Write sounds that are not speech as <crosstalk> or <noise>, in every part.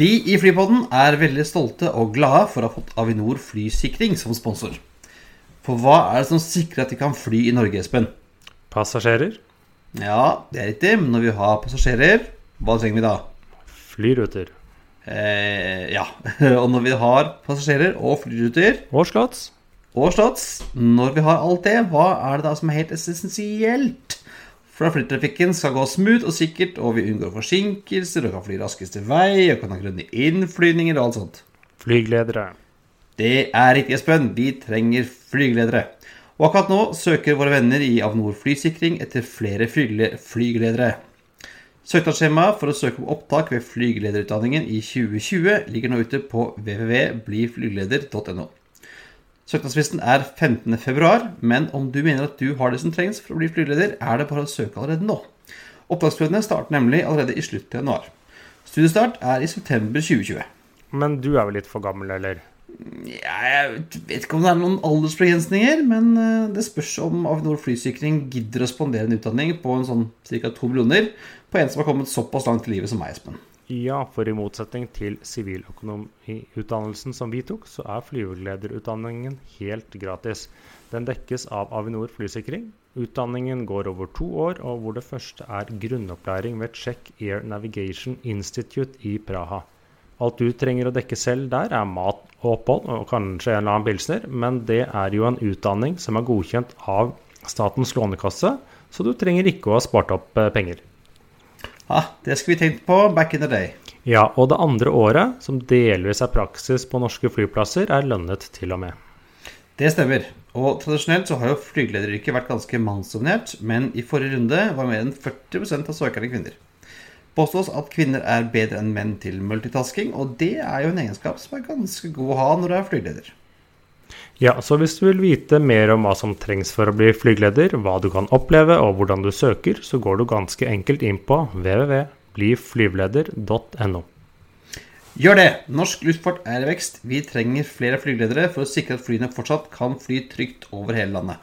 Vi i Flypodden er veldig stolte og glade for å ha fått Avinor flysikring som sponsor. For hva er det som sikrer at de kan fly i Norge, Espen? Passasjerer, Ja, det er riktig, men når vi har passasjerer, hva trenger vi da? flyruter Eh, ja, <laughs> og når vi har passasjerer og flyruter og slotts. og slotts, når vi har alt det, hva er det da som er helt essensielt? For at flytrafikken skal gå smooth og sikkert, og vi unngår forsinkelser, og kan fly raskest til vei, og kan ha grønne innflyvninger og alt sånt. Flygeledere. Det er riktig, Espen. Vi trenger flygeledere. Og akkurat nå søker våre venner i Avinor flysikring etter flere flygeledere. Søknadsskjemaet for å søke om opptak ved flygelederutdanningen i 2020 ligger nå ute på www.bliflygeleder.no. Søknadsfristen er 15.2, men om du mener at du har det som trengs for å bli flygeleder, er det bare å søke allerede nå. Opptaksprøvene starter nemlig allerede i slutten av januar. Studiestart er i september 2020. Men du er vel litt for gammel, eller? Ja, jeg vet ikke om det er noen aldersbegrensninger, men eh, det spørs om Avinor flysikring gidder å spandere en utdanning på en sånn ca. to millioner på en som har kommet såpass langt i livet som meg, Espen. Ja, for i motsetning til siviløkonomiutdannelsen som vi tok, så er flygelederutdanningen helt gratis. Den dekkes av Avinor flysikring. Utdanningen går over to år, og hvor det første er grunnopplæring ved Czech Air Navigation Institute i Praha. Alt du trenger å dekke selv der, er mat og opphold, og kanskje en eller annen pilsner, men det er jo en utdanning som er godkjent av Statens lånekasse, så du trenger ikke å ha spart opp eh, penger. Ja, det skulle vi tenkt på back in the day. Ja, og det andre året, som delvis er praksis på norske flyplasser, er lønnet til og med. Det stemmer. Og tradisjonelt så har jo flygelederyrket vært ganske mannsdominert, men i forrige runde var mer enn 40% av søkerne kvinner. Påstås at kvinner er bedre enn menn til multitasking, og det er jo en egenskap som er ganske god å ha når du er flygeleder. Ja, så hvis du vil vite mer om hva som trengs for å bli flygeleder, hva du kan oppleve og hvordan du søker, så går du ganske enkelt inn på www.bliflygeleder.no. Gjør det! Norsk luftfart er i vekst. Vi trenger flere flygeledere for å sikre at flyene fortsatt kan fly trygt over hele landet.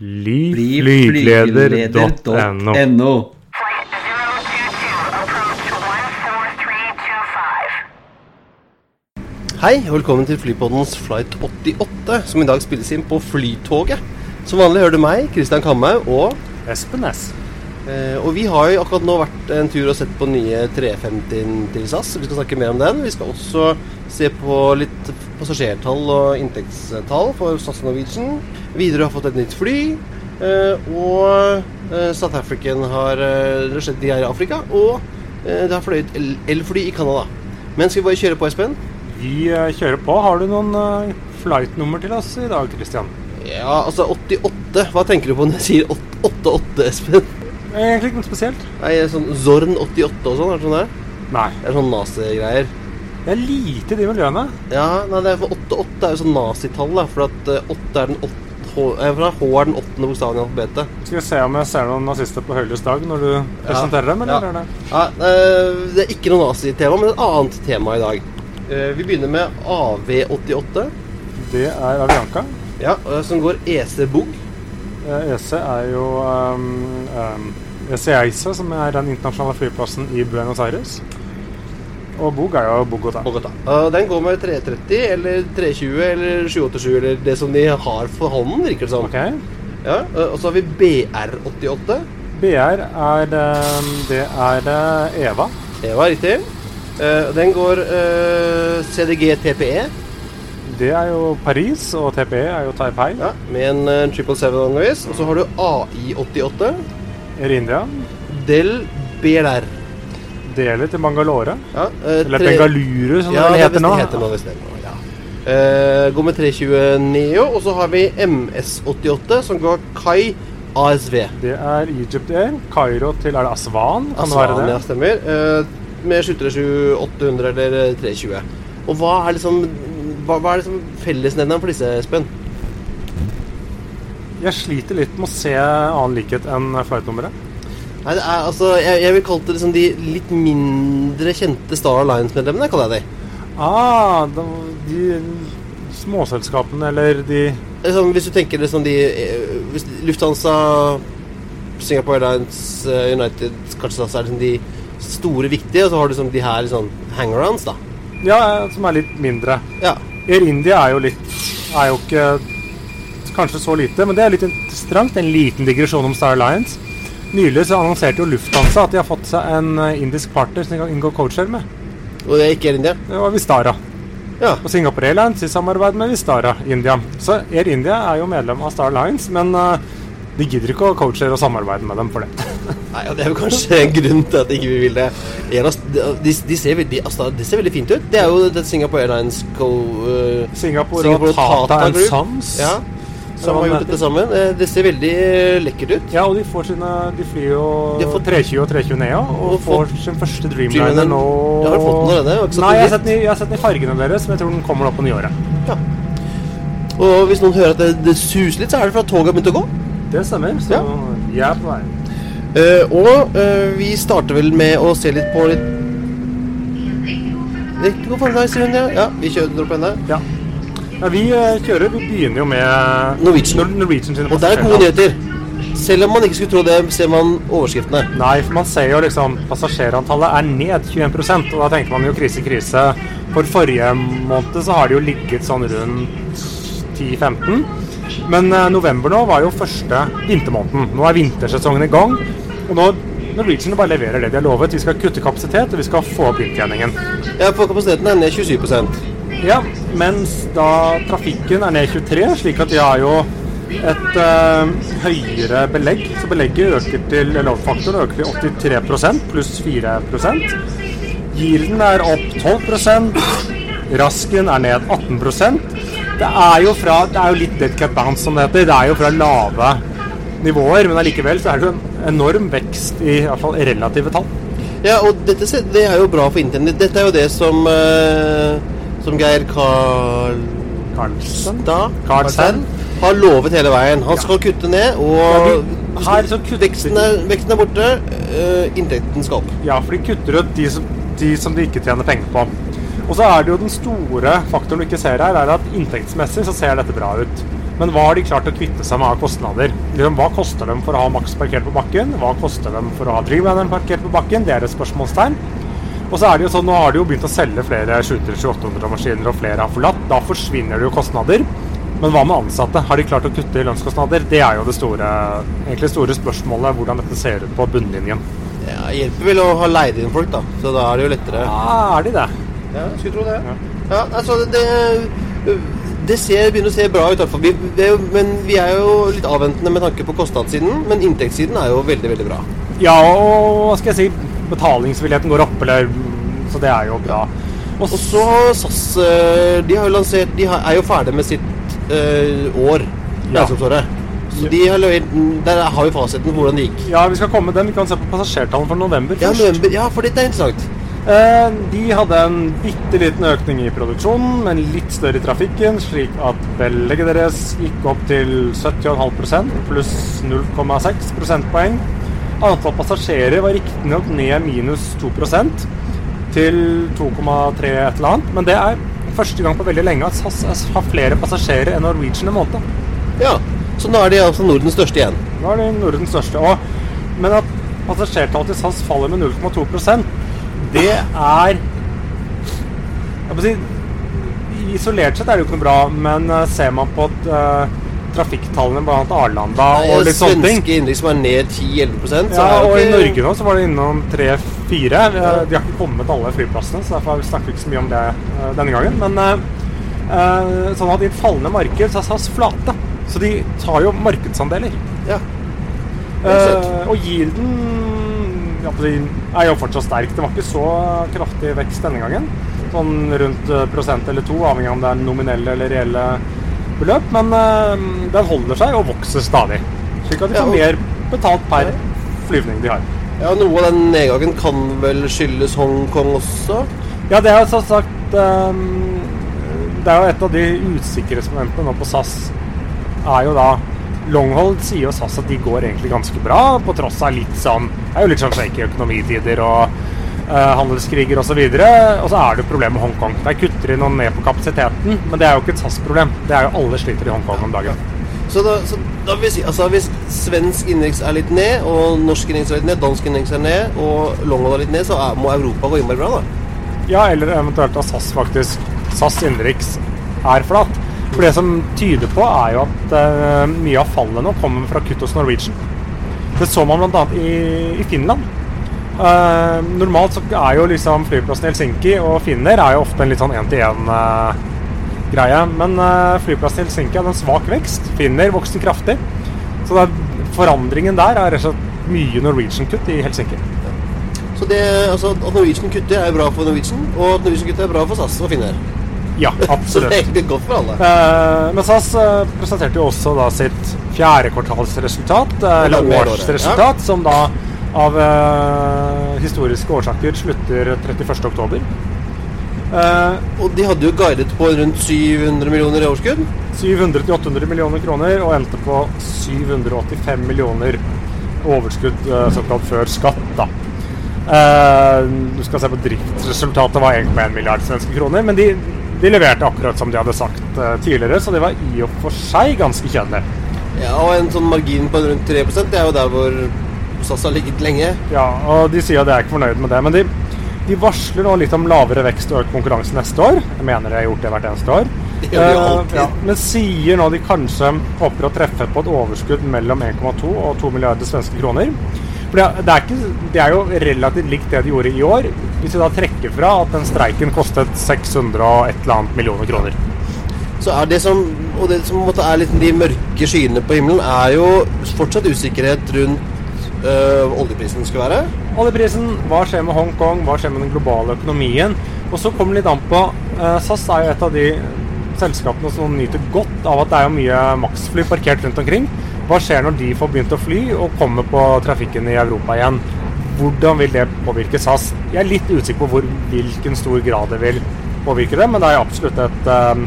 Bli Bli flygeleder.no. flygeleder.no. Flight 022, approach 14325. Hei, og velkommen til Flypoddens Flight 88, som i dag spilles inn på Flytoget. Som vanlig hører du meg, Kristian Kamhaug, og, Espen S. eh, og vi har jo akkurat nå vært en tur og sett på nye 350 til SAS. Vi skal snakke mer om den. Vi skal også se på litt passasjertall og inntektstall for SAS Norwegian. Widerøe har fått et nytt fly. eh, og eh, South African har eh, skjedd, de er i Afrika. Og eh, det har fløyet el- elfly i Canada. Men skal vi bare kjøre på, Espen? Vi eh, kjører på. Har du noen eh, flight-nummer til oss i dag, Christian? Ja, altså 88. Hva tenker du på når jeg sier 88, Espen? Egentlig ikke noe spesielt. Nei, sånn Zorn 88 og sånn, er det sånn det er? Nei. Det er sånn nazigreier. Det er lite i de miljøene. Ja, nei, det er for 88 er jo sånn nazitall, for at eh, 8 er den 8 H, eh, for H er den åttende bokstaven i alfabetet. Skal vi se om jeg ser noen nazister på Høylys dag når du presenterer dem, eller Ja. det? Ja, eh, det er ikke noe nazitema, men et annet tema i dag. Eh, Vi begynner med AV88, Det er Avianca. ja, eh, som går EC-bog. Eh, EC er jo um, um, ECEISA, som er den internasjonale flyplassen i Buenos Aires. Og Bog er jo Bogotá. Bogotá. Uh, Den går med 330 eller 320 eller 787 eller det som de har for hånden, virker det som. Okay. Ja, eh, og så har vi BR88. BR er det, Det er Eva. Eva. Riktig. Eh, Den går uh, CDG TPE Det er jo Paris, og TPE er jo Taipei. ja, med en uh, 777 angevis. Og så har du AI88. Air India. Del BLR. Deler til Mangalore. Ja, eh, Eller tre- Bengaluru, som ja, det heter nå. Heter nå. Ja. Eh, går med 320 Neo, og så har vi MS88, som går Kai ASV. Det er Egypt Air. Kairo til Er det Aswan? Kan det Aswan, ja, stemmer. Med 737 800 eller 320. Og hva er liksom hva, hva er liksom fellesnevneren for disse, Espen? Jeg sliter litt med å se annen likhet enn flightnummeret. Nei, det er altså Jeg, jeg vil kalle det liksom de litt mindre kjente Star Alliance-medlemmene, kaller jeg de. Ah, de, småselskapene eller de Liksom, hvis du tenker liksom de eh, Lufthansa, Singapore Airlines, eh, United Kanskje så er det liksom de store, viktige, og så har du sånn, de her sånn hang-arounds, da. Ja, som er litt mindre. Ja. Air India er jo litt Er jo ikke kanskje så lite, men det er litt interessant. En liten digresjon om Star Alliance. Nylig så annonserte jo Lufthansa at de har fått seg en eh, indisk partner som de kan inngå coacher med. Og det er ikke Air India. Det var Vistara. Ja. Og Singapore Airlines i samarbeid med Vistara India. Så Air India er jo medlem av Star Alliance, men eh, de gidder ikke å coache og samarbeide med dem for det. <laughs> Nei, og Det er jo kanskje en grunn til at ikke vi vil det. De, de, ser veldig, altså, de, ser veldig fint ut. Det er jo det Singapore Airlines co... Uh, Singapore, Singapore og Tata, Tata and. Sons. ja, som har gjort dette sammen. Eh, Det ser veldig eh, lekkert ut. Ja, og de får sine De flyr jo De fått- 320 og 320 Neo, og Og får sin første Dreamliner. Dreamliner nå Du har fått den allerede? Nei, jeg har sett den jeg har sett den i fargene deres, men jeg tror den kommer nå på nyåret. Ja. Og hvis noen hører at det, det suser litt, så er det for at toget har begynt å gå. Det stemmer, så Ja. jeg er på vei. Uh, og uh, vi starter vel med å se litt på litt Riktig god formiddag, sier hun. Ja. ja, vi kjører opp henne. Ja. ja vi uh, kjører. Vi begynner jo med Norwegian. Nor- Norwegian sine Og det er gode nyheter. Selv om man ikke skulle tro det, ser man overskriftene. Nei, for man ser jo liksom passasjerantallet er ned 21% og da tenker man jo krise, krise. For forrige måned så har det jo ligget sånn rundt 10-15. Men eh, november nå var jo første vintermåneden. Nå er vintersesongen i gang. Og nå Norwegian bare leverer det de har lovet. Vi skal kutte kapasitet, og vi skal få opp inntjeningen. Ja, på kapasiteten er ned 27% Ja, mens da trafikken er ned 23, slik at de har jo et eh, høyere belegg. Så belegget øker til load-faktoren øker til 83 pluss 4% Yielden er opp 12% Rasken er ned 18 Det er jo fra Det er jo litt dead cat bounce, som det heter. Det er jo fra lave nivåer, men allikevel så er det jo en enorm vekst i, i hvert fall relative tall. Ja, og dette det er jo bra for internett. Dette er jo det som eh, Som Geir Karl... Karlsen? Da, Karlsen. har lovet hele veien. Han skal kutte ned, og Ja, de, her kutter- veksten, er, veksten er borte. eh, inntekten skal opp. Ja, for de kutter ut de som, de som de ikke tjener penger på. Og så er det jo den store faktoren du ikke ser her, er at inntektsmessig så ser dette bra ut. Men hva har de klart å kvitte seg med av kostnader? Liksom, Hva koster dem for å ha Max parkert på bakken? Hva koster dem for å ha Dreamlineren parkert på bakken? Det er et spørsmålstegn. Og så er det jo sånn, Nå har de jo begynt å selge flere 700-800-maskiner, og flere har forlatt. Da forsvinner det jo kostnader. Men hva med ansatte? Har de klart å kutte i lønnskostnader? Det er jo det store, egentlig store spørsmålet, hvordan dette ser ut på bunnlinjen. Ja, hjelper vel å ha leid inn folk, da. Så da er det jo lettere. Ja, er de det? Ja, skulle tro det. Ja, altså det Det ser, begynner å se bra ut. Vi, det men vi er jo litt avventende med tanke på kostnadssiden. Men inntektssiden er jo veldig, veldig bra. Ja, og hva skal jeg si, betalingsvilligheten går opp, eller Så det er jo bra. Og så SAS eh, De har jo lansert De er jo ferdig med sitt eh, år. Ja. Regnskapsåret. Så de har levert Der har vi fasiten på hvordan det gikk. Ja, vi skal komme med den. Vi kan se på passasjertallene for november Ja, november, ja, for dette er interessant. Eh, de hadde en bitte liten økning i produksjonen, men litt større i trafikken, slik at belegget deres gikk opp til 70,5% pluss 0,6 prosentpoeng. Antall passasjerer var riktignok ned minus 2% til 2,3 et eller annet, men det er første gang på veldig lenge at SAS har flere passasjerer enn Norwegian en måned. Ja, Så nå er de altså Nordens største igjen. Nå er de Nordens største. Og, men at passasjertallet til SAS faller med 0,2 det er jeg må si, Isolert sett er det jo ikke noe bra, men eh, ser man på at uh, trafikktallene bl.a. Arlanda og litt sånne ting Svenske innenriks som er ned 10-11 så ja, og i Norge nå så var det innom 3-4. De har ikke kommet alle flyplassene, så derfor snakker vi ikke så mye om det uh, denne gangen. Men uh, eh, sånn at i et fallende marked så er SAS flate. Så de tar jo markedsandeler. Ja. Uh, og yielden er jo fortsatt sterk. Det var ikke så kraftig vekst denne gangen. sånn rundt eh, prosent eller to, avhengig av om det er nominelle eller reelle beløp. Men eh, den holder seg og vokser stadig. Slik at de Ja, får mer betalt per flyvning de har. Ja, Noe av den nedgangen kan vel skyldes Hongkong også? Ja, det er som sagt ehm, Det er jo et av de usikkerhetsmomentene nå på SAS. Er jo da Longhold sier jo SAS at de går egentlig ganske bra, på tross av litt sånn Det er jo litt sånn shaky økonomitider og uh, handelskriger osv. Og, så og så er det jo problemet med Hongkong. Der kutter de noe ned på kapasiteten, men det er jo ikke et SAS-problem. Det er jo alle sliter i Hongkong om dagen. Så da, så da vil si, altså Hvis svensk innenriks er litt ned, og norsk innenriks er litt ned, dansk innenriks er ned, og Longhold er litt ned, så er, må Europa gå innmari bra, da? Ja, eller eventuelt at SAS faktisk SAS innenriks er flat. For det som tyder på, er jo at uh, mye av fallet nå kommer fra kutt hos Norwegian. Det så man bl.a. I, i Finland. Uh, normalt så er jo liksom flyplassen i Helsinki og finner er jo ofte en litt sånn én-til-én-greie. Men eh, flyplassen i Helsinki hadde en svak vekst. Finner vokste kraftig. Så er, forandringen der er rett og slett mye Norwegian-kutt i Helsinki. Så det, altså, At Norwegian kutter, er bra for Norwegian, og at Norwegian kutter er bra for SAS og Finnair. Ja, absolutt. Så det godt for alle. Eh, men SAS eh, presenterte jo også da sitt fjerde kvartalsresultat, eh, eller årsresultat, ja. som da av eh, historiske årsaker slutter 31.10. Uh, Og de hadde jo guidet på rundt 700 millioner i årskudd? 700-800 millioner kroner og endte på 785 millioner overskudd eh, såkalt før skatt. da. Eh, du skal se på Driftsresultatet var 1,1 milliard svenske kroner, men de, de leverte akkurat som de hadde sagt eh, tidligere, så det var i og for seg ganske kjedelig. Ja, Og en sånn margin på rundt 3% det er jo der hvor SAS har ligget lenge. Ja, og de sier at de er ikke fornøyd med det. Men de, de varsler nå litt om lavere vekst og økt konkurranse neste år. Jeg mener de har gjort det hvert eneste år. <laughs> Det gjør de Eh, alltid. ja, men sier nå de kanskje håper å treffe på et overskudd mellom 1,2 og 2 milliarder svenske kroner. For det, er ikke, det er jo relativt likt det de gjorde i år, hvis vi da trekker fra at den streiken kostet 600 og et eller annet millioner kroner. Så er det som, og det som er litt de mørke skyene på himmelen, er jo fortsatt usikkerhet rundt øh, oljeprisen skal være. Oljeprisen, hva skjer med Hongkong, hva skjer med den globale økonomien? Og så kommer det litt an på øh, SAS er jo et av de selskapene som nyter godt av at det er jo mye maksfly parkert rundt omkring. Hva skjer når de får begynt å fly og kommer på trafikken i Europa igjen? Hvordan vil det påvirke SAS? Jeg er litt usikker på hvor, hvilken stor grad det vil påvirke det, men det er absolutt et, eh,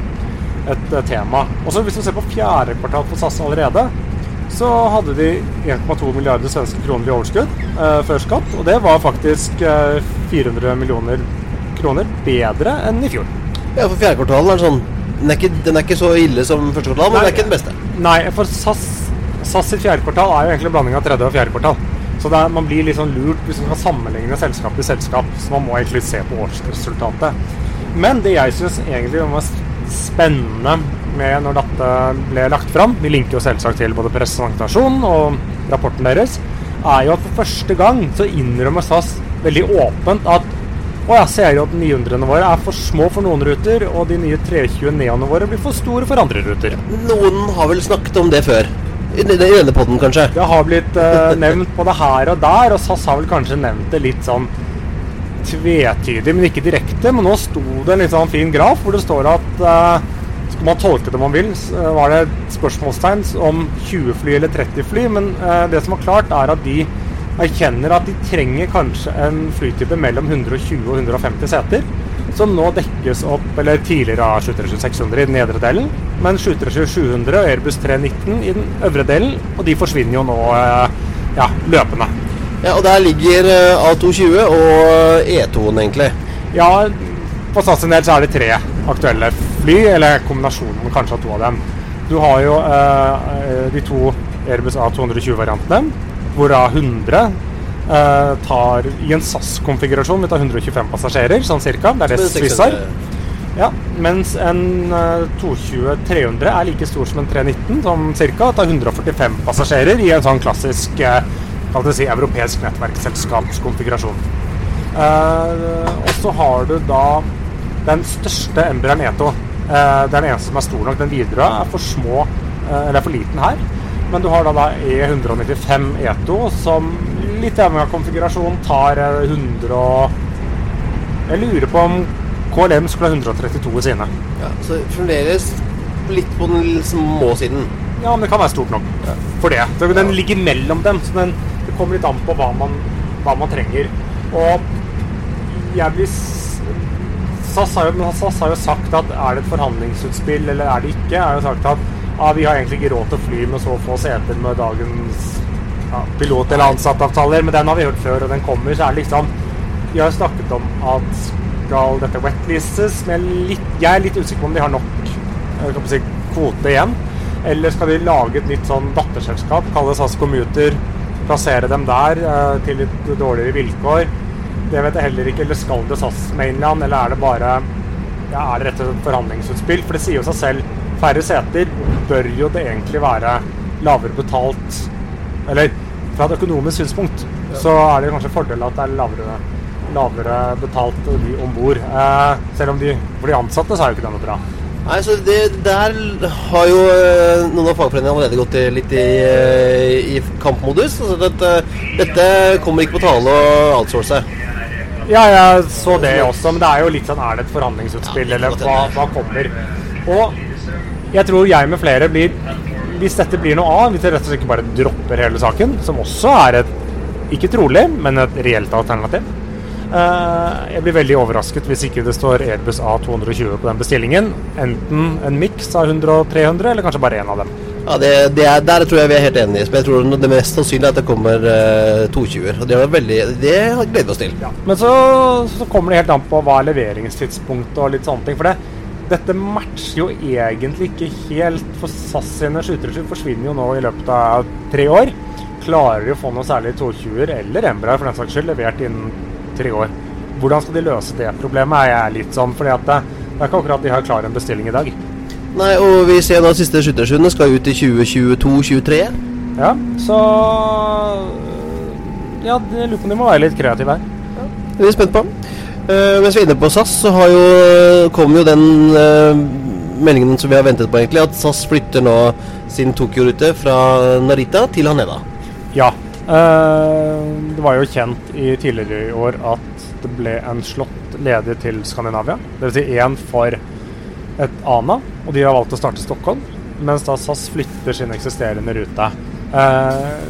et eh, tema. Også Hvis vi ser på fjerde kvartal for SAS allerede, så hadde de 1,2 milliarder svenske kroner i overskudd eh, før skatt. Og det var faktisk eh, 400 millioner kroner bedre enn i fjor. Ja, for fjerde kvartal er sånn den er, ikke, den er ikke så ille som første kvartal, men Nei. det er ikke den beste. Nei, for SAS, SAS sitt fjerde kvartal er jo egentlig en blanding av tredje og fjerde kvartal. Så er, man blir litt sånn lurt hvis man skal sammenligne selskap til selskap. Så man må egentlig se på årsresultatet. Men det jeg syns egentlig var spennende med når dette ble lagt fram, vi linker jo selvsagt til både presentasjonen og rapporten deres, er jo at for første gang så innrømmer SAS veldig åpent at å ja, at 900-ene våre er for små for noen ruter, og de nye 320 Neoene våre blir for store for andre ruter. Noen har vel snakket om det før. I denne poden, kanskje. Det har blitt uh, nevnt både her og der, og SAS har vel kanskje nevnt det litt sånn tvetydig, men ikke direkte. Men nå sto det en litt sånn fin graf hvor det står at uh, skal man tolke det man vil, eh, var det spørsmålstegn om 20 fly eller 30 fly, men uh, det som var klart, er at de erkjenner at de trenger kanskje en flytype mellom 120 og 150 seter. Som nå dekkes opp, eller tidligere av 737 600 i den nedre delen, men 737 700 og Airbus 319 i den øvre delen, og de forsvinner jo nå eh, ja, løpende. Ja, Og der ligger øh, A220 og E2-en, egentlig. Ja, på SAS sin del så er det tre aktuelle fly, eller kombinasjonen kanskje av to av dem. Du har jo eh, eh, de to Airbus A220-variantene, hvorav 100 eh, tar i en SAS-konfigurasjon Vi tar 125 passasjerer, sånn cirka. Det er det Swiss har. Ja, mens en eh, 220-300 er like stor som en 319, som cirka tar 145 passasjerer i en sånn klassisk eh, si, europeisk nettverksselskapskonfigurasjon. Eh, og så har du da den største Embraeren E2. Eh, det er den eneste som er stor nok. Den videre er for små, eh, eller for liten her. Men du har da, da E195 E2, som litt avhengig av konfigurasjonen, tar eh, 100 og Jeg lurer på om KLM skulle ha 132 i sine. Ja, så fremdeles litt på den litt små siden. Ja, men det kan være stort nok for det. Den ligger mellom dem, så den, det kommer litt an på hva man, hva man trenger. Og jeg vil SAS har, jo, SAS har jo sagt at er det et forhandlingsutspill eller er det ikke? Har jo sagt at ah, vi har egentlig ikke råd til å fly med så få seter med dagens pilot- eller ansattavtaler, men den har vi hørt før, og den kommer. Så er det liksom Vi har snakket om at skal dette wetlistes, men litt, jeg er litt usikker på om de har nok si, kvote igjen. Eller skal de lage et nytt sånn datterselskap, kalle SAS Commuter, plassere dem der eh, til litt dårligere vilkår? Det vet jeg heller ikke. Eller skal det SAS Mainland, eller er det bare ja, er det rett og slett forhandlingsutspill? For det sier jo seg selv, færre seter bør jo det egentlig være lavere betalt Eller fra et økonomisk synspunkt så er det kanskje en fordel at det er lavere, lavere betalt de om bord. Eh, selv om de, for de ansatte så er jo ikke det noe bra. Nei, så det, Der har jo eh, noen av fagforeningene allerede gått litt i, eh, i kampmodus. Altså dette, dette kommer ikke på tale å outsource. Ja, jeg så det også, men det er jo litt sånn Er det et forhandlingsutspill, eller hva, hva kommer? Og jeg tror jeg med flere blir Hvis dette blir noe av, hvis jeg rett og slett ikke bare dropper hele saken, som også er et ikke trolig, men et reelt alternativ eh, Jeg blir veldig overrasket hvis ikke det står Airbus A220 på den bestillingen. Enten en miks av 100 og 300, eller kanskje bare én av dem. Ja, det, det er, Der tror jeg vi er helt enige. Men jeg tror det mest sannsynlige er at det kommer eh, 220-er. Og det, veldig, det gleder vi oss til. Men så, så kommer det helt an på hva er leveringstidspunktet og litt sånne ting. For det, dette matcher jo egentlig ikke helt, for SAS sine skytere forsvinner jo nå i løpet av tre år. Klarer de å få noe særlig 220-er, eller Embraer for den saks skyld, levert innen tre år? Hvordan skal de løse det problemet, er jeg litt sånn. fordi at det, det er ikke akkurat de har klar en bestilling i dag. Nei, og vi ser nå siste skyttersjøene skal ut i 2022-2023. Ja, så Ja, jeg lurer på om de må være litt kreative her. Det er vi spent på. Eh, mens vi er inne på SAS, så har jo, kom jo den uh, meldingen som vi har ventet på, egentlig. At SAS flytter nå sin Tokyo-rute fra Narita til Haneda. Ja. Uh, det var jo kjent i tidligere i år at det ble en slått ledig til Skandinavia. Dvs. Si én for et ANA, og de har valgt å starte Stockholm. Mens da SAS flytter sin eksisterende rute.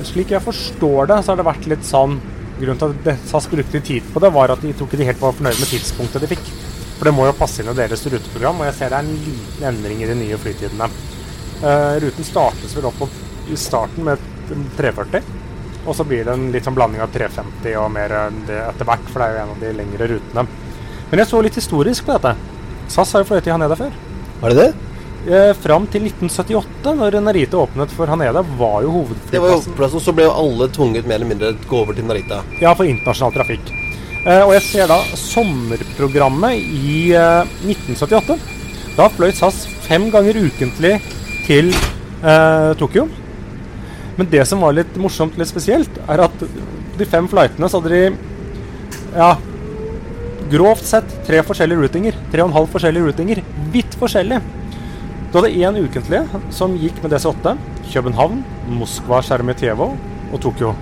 Slik jeg forstår det, så har det vært litt sånn Grunnen til at SAS brukte tid på det, var at de tror ikke helt var fornøyd med tidspunktet de fikk. For det må jo passe inn i deres ruteprogram, og jeg ser det er en liten endring i de nye flytidene. Uh, ruten startes vel opp i starten med 340. Og så blir det en litt sånn blanding av 350 og mer etter hvert, for det er jo en av de lengre rutene. Men jeg så litt historisk på dette. SAS har jo fløyet i Haneda før. Var det det? Eh, fram til 1978, når Narita åpnet for Haneda, var jo Det var jo hovedflyplassen. hovedplassen, så ble jo alle tvunget mer eller mindre gå over til Narita. Ja, for internasjonal trafikk. Eh, og jeg ser da sommerprogrammet i eh, 1978. Da fløy SAS fem ganger ukentlig til eh, Tokyo. Men det som var litt morsomt, litt spesielt, er at de fem flightene så hadde de ja, grovt sett tre forskjellige rutinger. Tre og en halv forskjellige rutinger. Vidt forskjellig. Du hadde én ukentlig som gikk med DC8. København, Moskva, Sjermetjevo og Tokyo.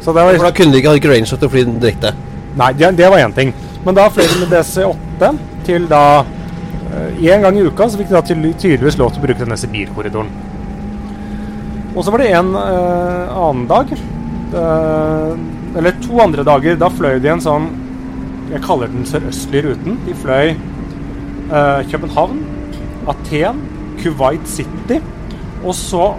Så det var For da kunne de ikke, ha range til å fly direkte. Nei, det, det var én ting. Men da fløy de med DC8 til da Én gang i uka så fikk de da ty- tydeligvis lov til å bruke denne Sibir-korridoren. Og så var det en eh, annen dag eh, Eller to andre dager. Da fløy de en sånn Jeg kaller den sørøstlige ruten. De fløy eh, København, Aten, Kuwait City. Og så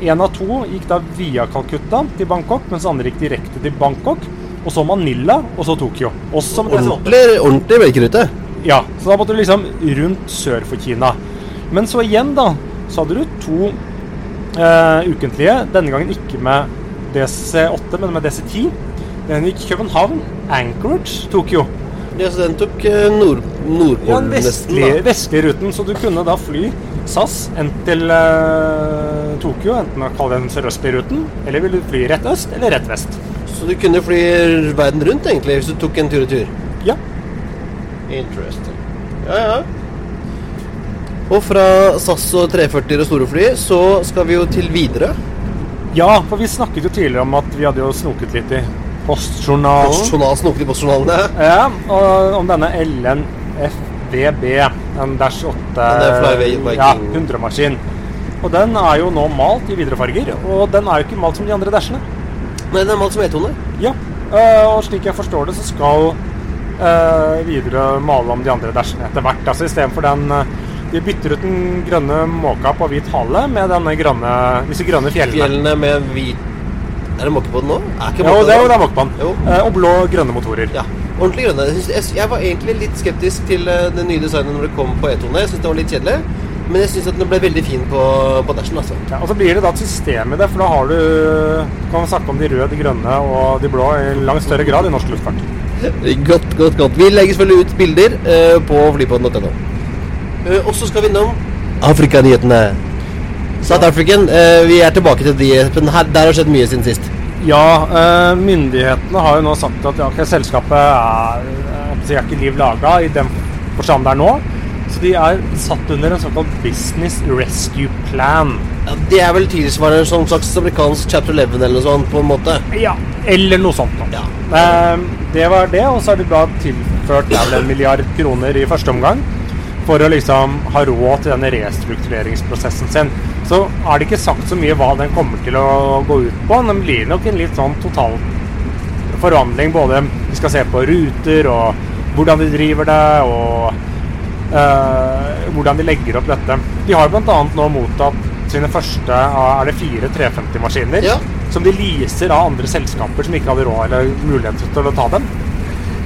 en av to gikk da via Calcutta til Bangkok, mens andre gikk direkte til Bangkok. Og så Manila, og så Tokyo. Også med DC8. Ordentlig, ordentlig melkerute. Ja, så da måtte du liksom rundt sør for Kina. Men så igjen, da, så hadde du to eh, ukentlige. Denne gangen ikke med DC8, men med DC10. Den gikk København, Anchorage, Tokyo. Ja, så den tok eh, nord, Ja, Nordpolen den nesten. da. vestlige ruten. Så du kunne da fly SAS enten til uh, Tokyo, enten å kalle den sørøstlige ruten, eller vil du fly rett øst eller rett vest. Så du kunne fly verden rundt, egentlig, hvis du tok en tur i tur. Ja. Interesting. Ja, ja. Og fra SAS og 340 og store fly, så skal vi jo til Widerøe. ja, for vi snakket jo tidligere om at vi hadde jo snoket litt i postjournalen. Postjournalen, snoket i postjournalen, Ja, og om denne Ellen FVB, en Dash 8 Den er Flyway Viking. ja, 100-maskin. Og den er jo nå malt i viderefarger, og den er jo ikke malt som de andre Dashene. Nei, den er malt som E-tone. Ja, øh, og slik jeg forstår det, så skal øh, videre male om de andre Dashene etter hvert. Altså istedenfor den øh, De bytter ut den grønne måka på hvit hale med denne grønne, disse grønne fjellene. Fjellene med hvit Er det måke på den nå? Er ikke Jo, måke det er jo på det den? er måkepann. Jo. Eh, og blå grønne motorer. Ja, ordentlig grønne. Jeg, var egentlig litt skeptisk til eh, det nye designet når det kom på E-tone. Jeg syns det var litt kjedelig. Men jeg syns den ble veldig fin på, på Dashen. Altså. Ja, og så blir det da et system i det, for da har du kan man snakke om de røde, de grønne og de blå i langt større grad i norsk luftfart. <laughs> Godt, godt, godt. Vi legger selvfølgelig ut bilder eh, på flypodden.no. Uh, og så skal vi innom Afrikanyhetene. South African. eh, vi er tilbake til de. Espen. der har skjedd mye siden sist. Ja, eh, myndighetene har jo nå sagt at ja, selskapet er, eh, er ikke liv laga i den forstand det er nå. Så de er satt under en såkalt Business Rescue Plan. Ja, det er vel tilsvarende som slags amerikansk chapter 11 eller noe sånt, på en måte. Ja, eller noe sånt. Ja. Det var det, og så har de da tilført vel en milliard kroner i første omgang for å liksom ha råd til denne restruktureringsprosessen sin. Så er det ikke sagt så mye hva den kommer til å gå ut på. Den blir nok en litt sånn total forvandling. Både vi skal se på ruter og hvordan de driver det, og eh, hvordan de legger opp dette. De har bl.a. nå mottatt sine første er det fire 350-maskiner. Ja. Som de leaser av andre selskaper som ikke hadde råd eller mulighet til å ta dem.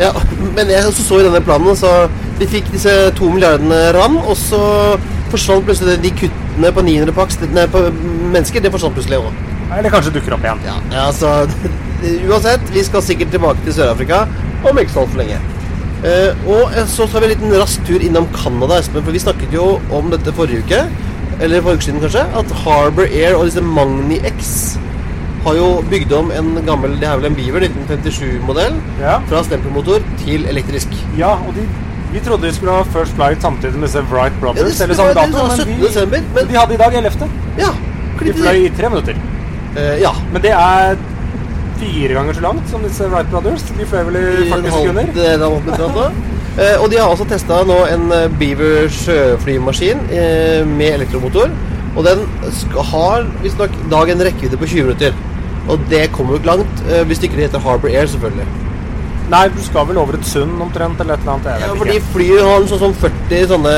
Ja, men jeg så i denne planen, så de fikk disse to milliardene rand, og så forsvant plutselig de kuttene på 900 paks, nei, på mennesker, det forsvant plutselig òg. Eller kanskje dukker opp igjen. Ja, ja, altså <laughs> Uansett, vi skal sikkert tilbake til Sør-Afrika om ikke så altfor lenge. Uh, og eh, så tar vi en liten rask tur innom Canada, Espen, for vi snakket jo om dette forrige uke, eller forrige uke siden kanskje, at Harbour Air og disse Magni X har jo bygd om en gammel Det er vel en Beaver 1957-modell Ja. fra stempelmotor til elektrisk. Ja, og de, vi trodde de skulle ha First Flight samtidig med disse Wright Brothers. Ja, eller samme dato, men 17. de, desember, men- de hadde i dag 11. Ja, De fløy i tre minutter. Uh, ja. Men det er fire ganger så langt som disse Wright Brothers. De fløy vel i I 40 sekunder. er. Eh, og de har også testa nå en Beaver sjøflymaskin uh, med elektromotor. Og den har visstnok dag en rekkevidde på 20 minutter. Og det kommer jo ikke langt, hvis ikke det heter Harbour Air, selvfølgelig. Nei, du skal vel over et sund omtrent, eller et eller annet. Ja, fordi ikke. flyet har sånn sånn 40 sånne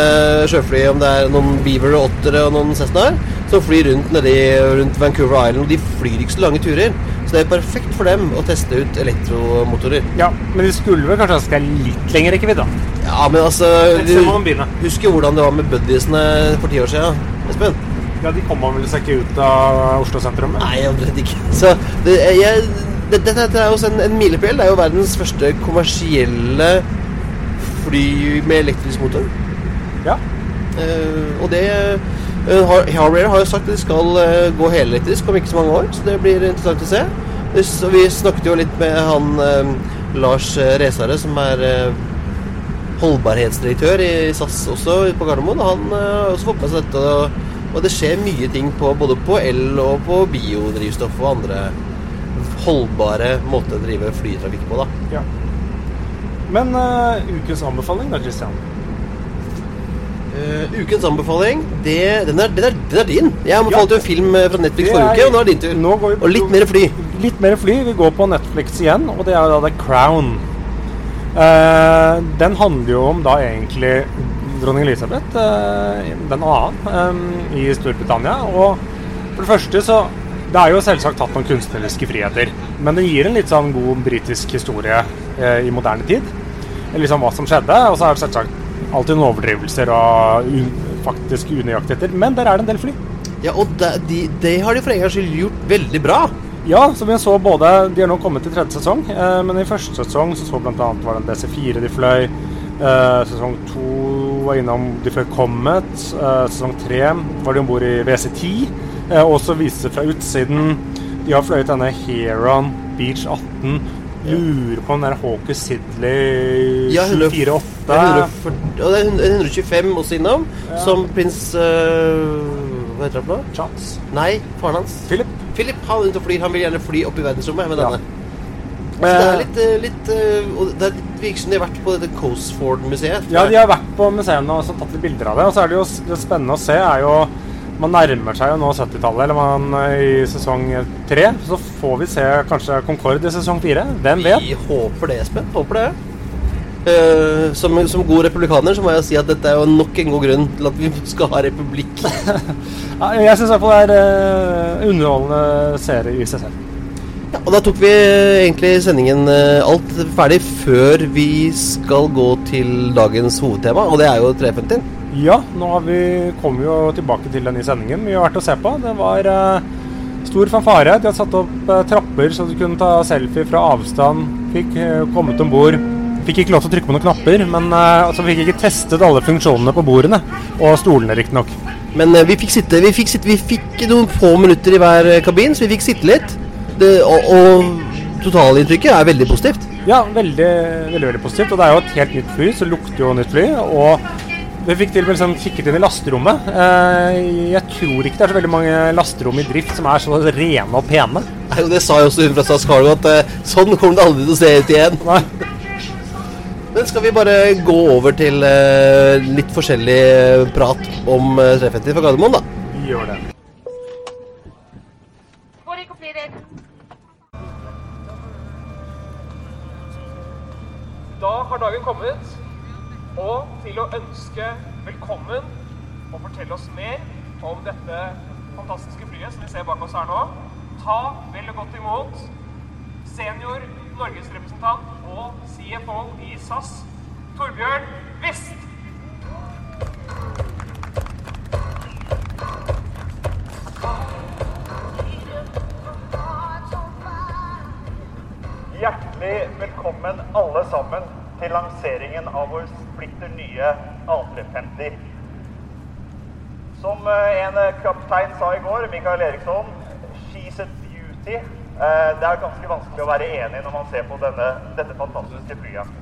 sjøfly, om det er noen Beaver og Ottere og noen Cessnaer, som flyr rundt nedi rundt Vancouver Island. Og de flyr ikke så lange turer. Så det er perfekt for dem å teste ut elektromotorer. Ja, men de skulle vel kanskje ønske litt lengre rekkevidde. Ja, men altså begynne. Husker hvordan det var med buddiesene for ti år siden, Espen? Ja, de kommer vel seg ikke ut av Oslo sentrum? eller? Nei, omtrent ikke. Så det, jeg, dette, dette er jo også en, en milepæl. Det er jo verdens første kommersielle fly med elektrisk motor. Ja. Uh, og det uh, har, Harrier har jo sagt at de skal uh, gå helelektrisk om ikke så mange år, så det blir interessant å se. Så vi snakket jo litt med han eh, Lars eh, Resare, som er eh, holdbarhetsdirektør i SAS også på Gardermoen. Han eh, har også fått med seg dette. Og det skjer mye ting på, både på el og på biodrivstoff og andre holdbare måte å drive flytrafikk på. da. ja. Men uh, ukens anbefaling da, Christian? Uh, ukens anbefaling, det, den, er, den, er, den er din. Jeg anbefalte ja. en film eh, fra Netflix forrige uke, og nå er det din tur. Nå går vi på- og litt mer fly. Litt mer fly. Vi går på Netflix igjen, og det er da The Crown. Uh, den handler jo om da egentlig dronning Elisabeth, den annen, um, i Storbritannia. Og for det første så Det er jo selvsagt tatt noen kunstneriske friheter, men den gir en litt sånn god britisk historie eh, i moderne tid. Liksom hva som skjedde, og så er det selvsagt alltid noen overdrivelser og un faktisk unøyaktigheter. Men der er det en del fly. Ja, og det de, de har de for en gangs skyld gjort veldig bra. Ja, som jeg så både De har nå kommet til tredje sesong, eh, men i første sesong så så annet var det en DC4 de fløy. Eh, sesong to var innom De fløy Comet. Eh, sesong tre var de om bord i WC10. Eh, og så viste det fra utsiden De har fløyet denne Heron Beach 18. Lurer på om den der Hawker Sidley Ja, 100 748 det er 140, og det er 125 også innom, som prins øh, Hva heter han nå? Charles. Nei, faren hans. Philip. Philip han flyr. Han vil gjerne fly opp i verdensrommet med Ja. denne. Så det er litt, eh, litt eh, og Det er virker som de har vært på dette Coastford-museet. Ja, de har vært på museet og så tatt litt bilder av det. Og så er det jo det spennende å se er jo Man nærmer seg jo nå 70-tallet, eller man eh, i sesong tre. Så får vi se kanskje Concorde i sesong fire. Hvem vet? Vi håper det, Espen. Håper det. Uh, som, som god republikaner så må jeg si at dette er jo nok en god grunn til at vi <laughs> skal ha republikk. <laughs> Jeg syns i hvert fall det er uh, underholdende serie i seg selv. Ja, og da tok vi egentlig sendingen uh, alt ferdig før vi skal gå til dagens hovedtema, og det er jo 350. Ja, nå har vi, kommet vi jo tilbake til den i sendingen. Mye verdt å se på. Det var eh, stor fanfare. De hadde satt opp eh, trapper så du kunne ta selfie fra avstand. Fikk eh, kommet om bord. Fikk ikke lov til å trykke på noen knapper, men eh, altså, fikk ikke testet alle funksjonene på bordene. Og stolene, riktignok. Men eh, vi fikk sitte, vi fikk sitte, vi fikk noen få minutter i hver eh, kabin, så vi fikk sitte litt. Det, og, og totalinntrykket er veldig positivt. Ja, veldig, veldig veldig positivt. Og det er jo et helt nytt fly, så lukter jo nytt fly. Og vi fikk til og med liksom kikket inn i lasterommet. Eh, jeg tror ikke det er så veldig mange lasterom i drift som er så rene og pene. Nei, og Det sa jo også hun fra SAS Cargo, at eh, sånn kommer det aldri til å se ut igjen. Nei. Men skal vi bare gå over til eh, litt forskjellig prat om eh, 350 fra Gardermoen, da? Vi gjør det. Da har dagen kommet, og til å ønske velkommen og fortelle oss mer om dette fantastiske flyet som vi ser bak oss her nå. Ta vel og godt imot senior norgesrepresentant og CFO i SAS, Torbjørn Wist. Hjertelig velkommen alle sammen til lanseringen av vår splitter nye A350. Som eh, en eh, kaptein sa i går, Mikael Eriksson, she's a beauty. Eh, Det er ganske vanskelig å være enig når man ser på denne, dette fantastiske flyet.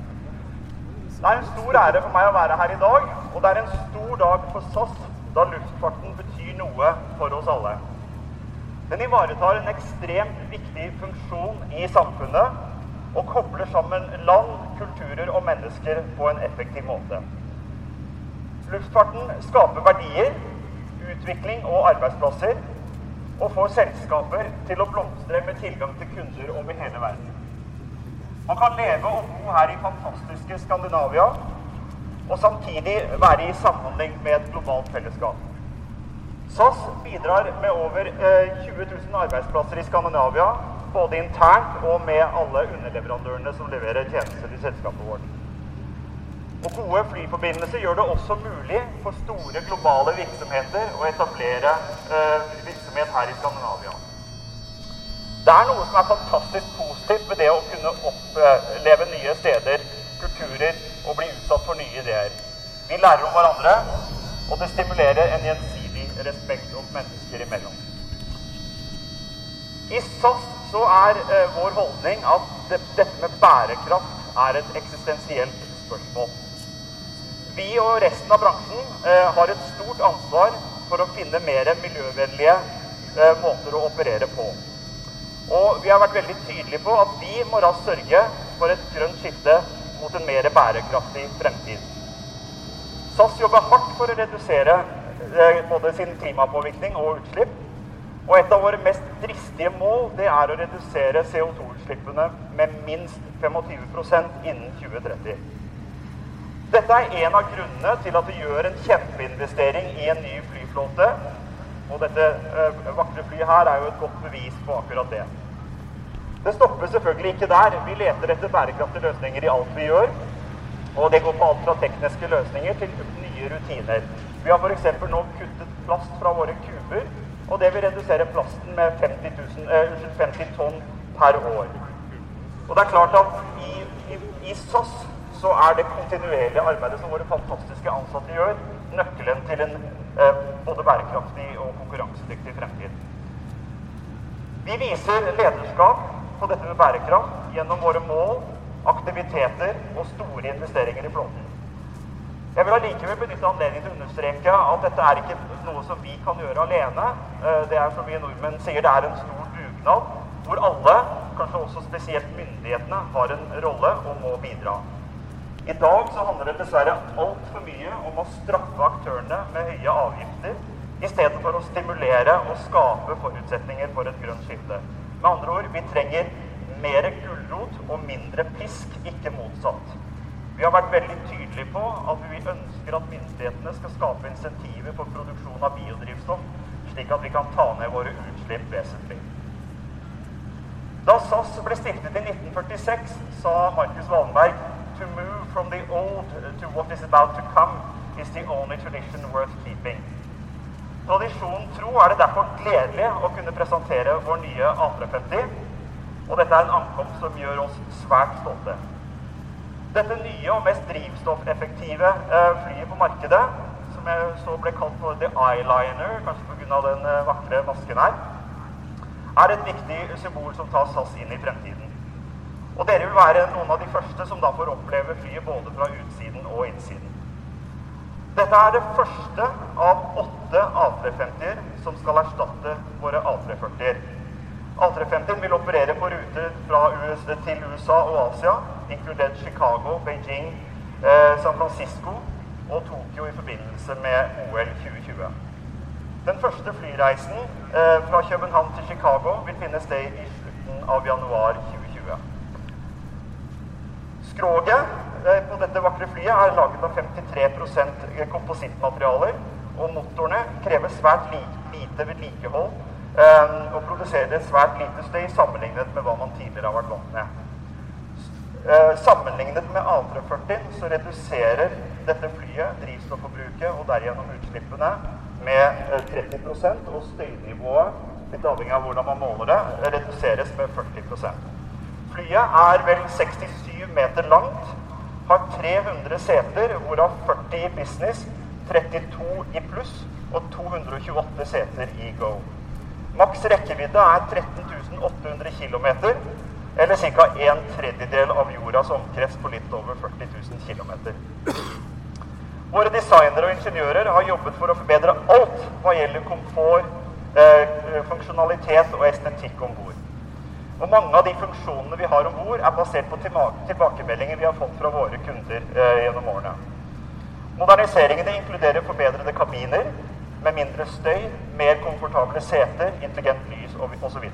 Det er en stor ære for meg å være her i dag, og det er en stor dag for SAS, da luftfarten betyr noe for oss alle. Den ivaretar en ekstremt viktig funksjon i samfunnet og kobler sammen land, kulturer og mennesker på en effektiv måte. Luftfarten skaper verdier, utvikling og arbeidsplasser, og får selskaper til å blomstre med tilgang til kunder over hele verden. Man kan leve og bo her i fantastiske Skandinavia, og samtidig være i samhandling med et globalt fellesskap. SAS bidrar med over eh, 20 000 arbeidsplasser i Skandinavia, både internt og med alle underleverandørene som leverer tjenester til selskapet vårt. Og gode flyforbindelser gjør det også mulig for store globale virksomheter å etablere eh, virksomhet her i Skandinavia. Det er noe som er fantastisk positivt ved det å kunne oppleve nye steder, kulturer og bli utsatt for nye ideer. Vi lærer om hverandre, og det stimulerer en gjensidig respekt om mennesker imellom. I SAS så er eh, vår holdning at det, dette med bærekraft er et eksistensielt spørsmål. Vi og resten av bransjen eh, har et stort ansvar for å finne mer miljøvennlige eh, måter å operere på. Og vi har vært veldig tydelige på at vi må raskt sørge for et grønt skifte mot en mer bærekraftig fremtid. SAS jobber hardt for å redusere eh, både sin klimapåvirkning og utslipp. Og et av våre mest dristige mål det er å redusere CO2-utslippene med minst 25% innen 2030. Dette er en av grunnene til at vi gjør en kjempeinvestering i en ny flyflåte. Og dette eh, vakre flyet her er jo et godt bevis på akkurat det. Det stopper selvfølgelig ikke der. Vi leter etter bærekraftige løsninger i alt vi gjør. Og det går på alt fra tekniske løsninger til nye rutiner. Vi har f.eks. nå kuttet plast fra våre kuber, og det vil redusere plasten med 50, 000, uh, 50 tonn per år. Og det er klart at i, i, i SAS så er det kontinuerlige arbeidet som våre fantastiske ansatte gjør, nøkkelen til en uh, både bærekraftig og konkurransedyktig fremtid. Vi viser lederskap på dette med bærekraft gjennom våre mål, aktiviteter og store investeringer i flåten. Jeg vil allikevel benytte anledningen til å understreke at dette er ikke noe som vi kan gjøre alene. Eh, Det er som vi nordmenn sier, det er en stor dugnad hvor alle kanskje også spesielt myndighetene, har en rolle og må bidra. I dag så handler det dessverre altfor mye om å straffe aktørene med høye avgifter, i stedet for å stimulere og skape forutsetninger for et grønt skifte. Med andre ord, vi trenger mer gulrot og mindre pisk, ikke motsatt. Vi har vært veldig tydelige på at vi ønsker at myndighetene skal skape insentiver for produksjon av biodrivstoff, slik at vi kan ta ned våre utslipp vesentlig. Da SAS ble stiftet i 1946, sa Markus Wallenberg To move from the old to what is about to come is the only tradition worth keeping. Tradisjonen tro er det derfor gledelig å kunne presentere vår nye A350, og dette er en ankomst som gjør oss svært stolte. Dette nye og mest drivstoffeffektive eh, flyet på markedet, som jeg så ble kalt for The Eyeliner, kanskje pga. den eh, vakre masken her, er et viktig symbol som tar SAS inn i fremtiden. Og dere vil være noen av de første som da får oppleve flyet både fra utsiden og innsiden. Dette er det første av åtte A350-er som skal erstatte våre A340-er. A350-en vil operere på ruter fra USA, til USA og Asia, inkludert Chicago, Beijing, eh, San Francisco og Tokyo i forbindelse med OL 2020. Den første flyreisen eh, fra København til Chicago vil finne sted i slutten av januar 2020. Skroget eh, på dette vakre flyet er laget av 53 komposittmaterialer, og motorene krever svært lite vedlikehold eh, og produserer svært lite støy sammenlignet med hva man tidligere har vært vant med. Eh, sammenlignet med A340 så reduserer dette flyet drivstofforbruket og derigjennom utslippene med eh, 30 og støynivået, litt avhengig av hvordan man måler det, reduseres med 40% Flyet er vel 67 meter langt, har 300 seter, hvorav 40 i business, 32 i pluss og 228 seter i go. Maks rekkevidde er 13 800 km, eller ca. en tredjedel av jordas omkrets på litt over 40 000 km. Våre designere og ingeniører har jobbet for å forbedre alt hva gjelder komfort, eh, funksjonalitet og estetikk om bord. Og mange av de funksjonene vi har om bord, er basert på tilbakemeldinger vi har fått fra våre kunder eh, gjennom årene. Moderniseringene inkluderer forbedrede kabiner med mindre støy, mer komfortable seter, intelligent lys og osv.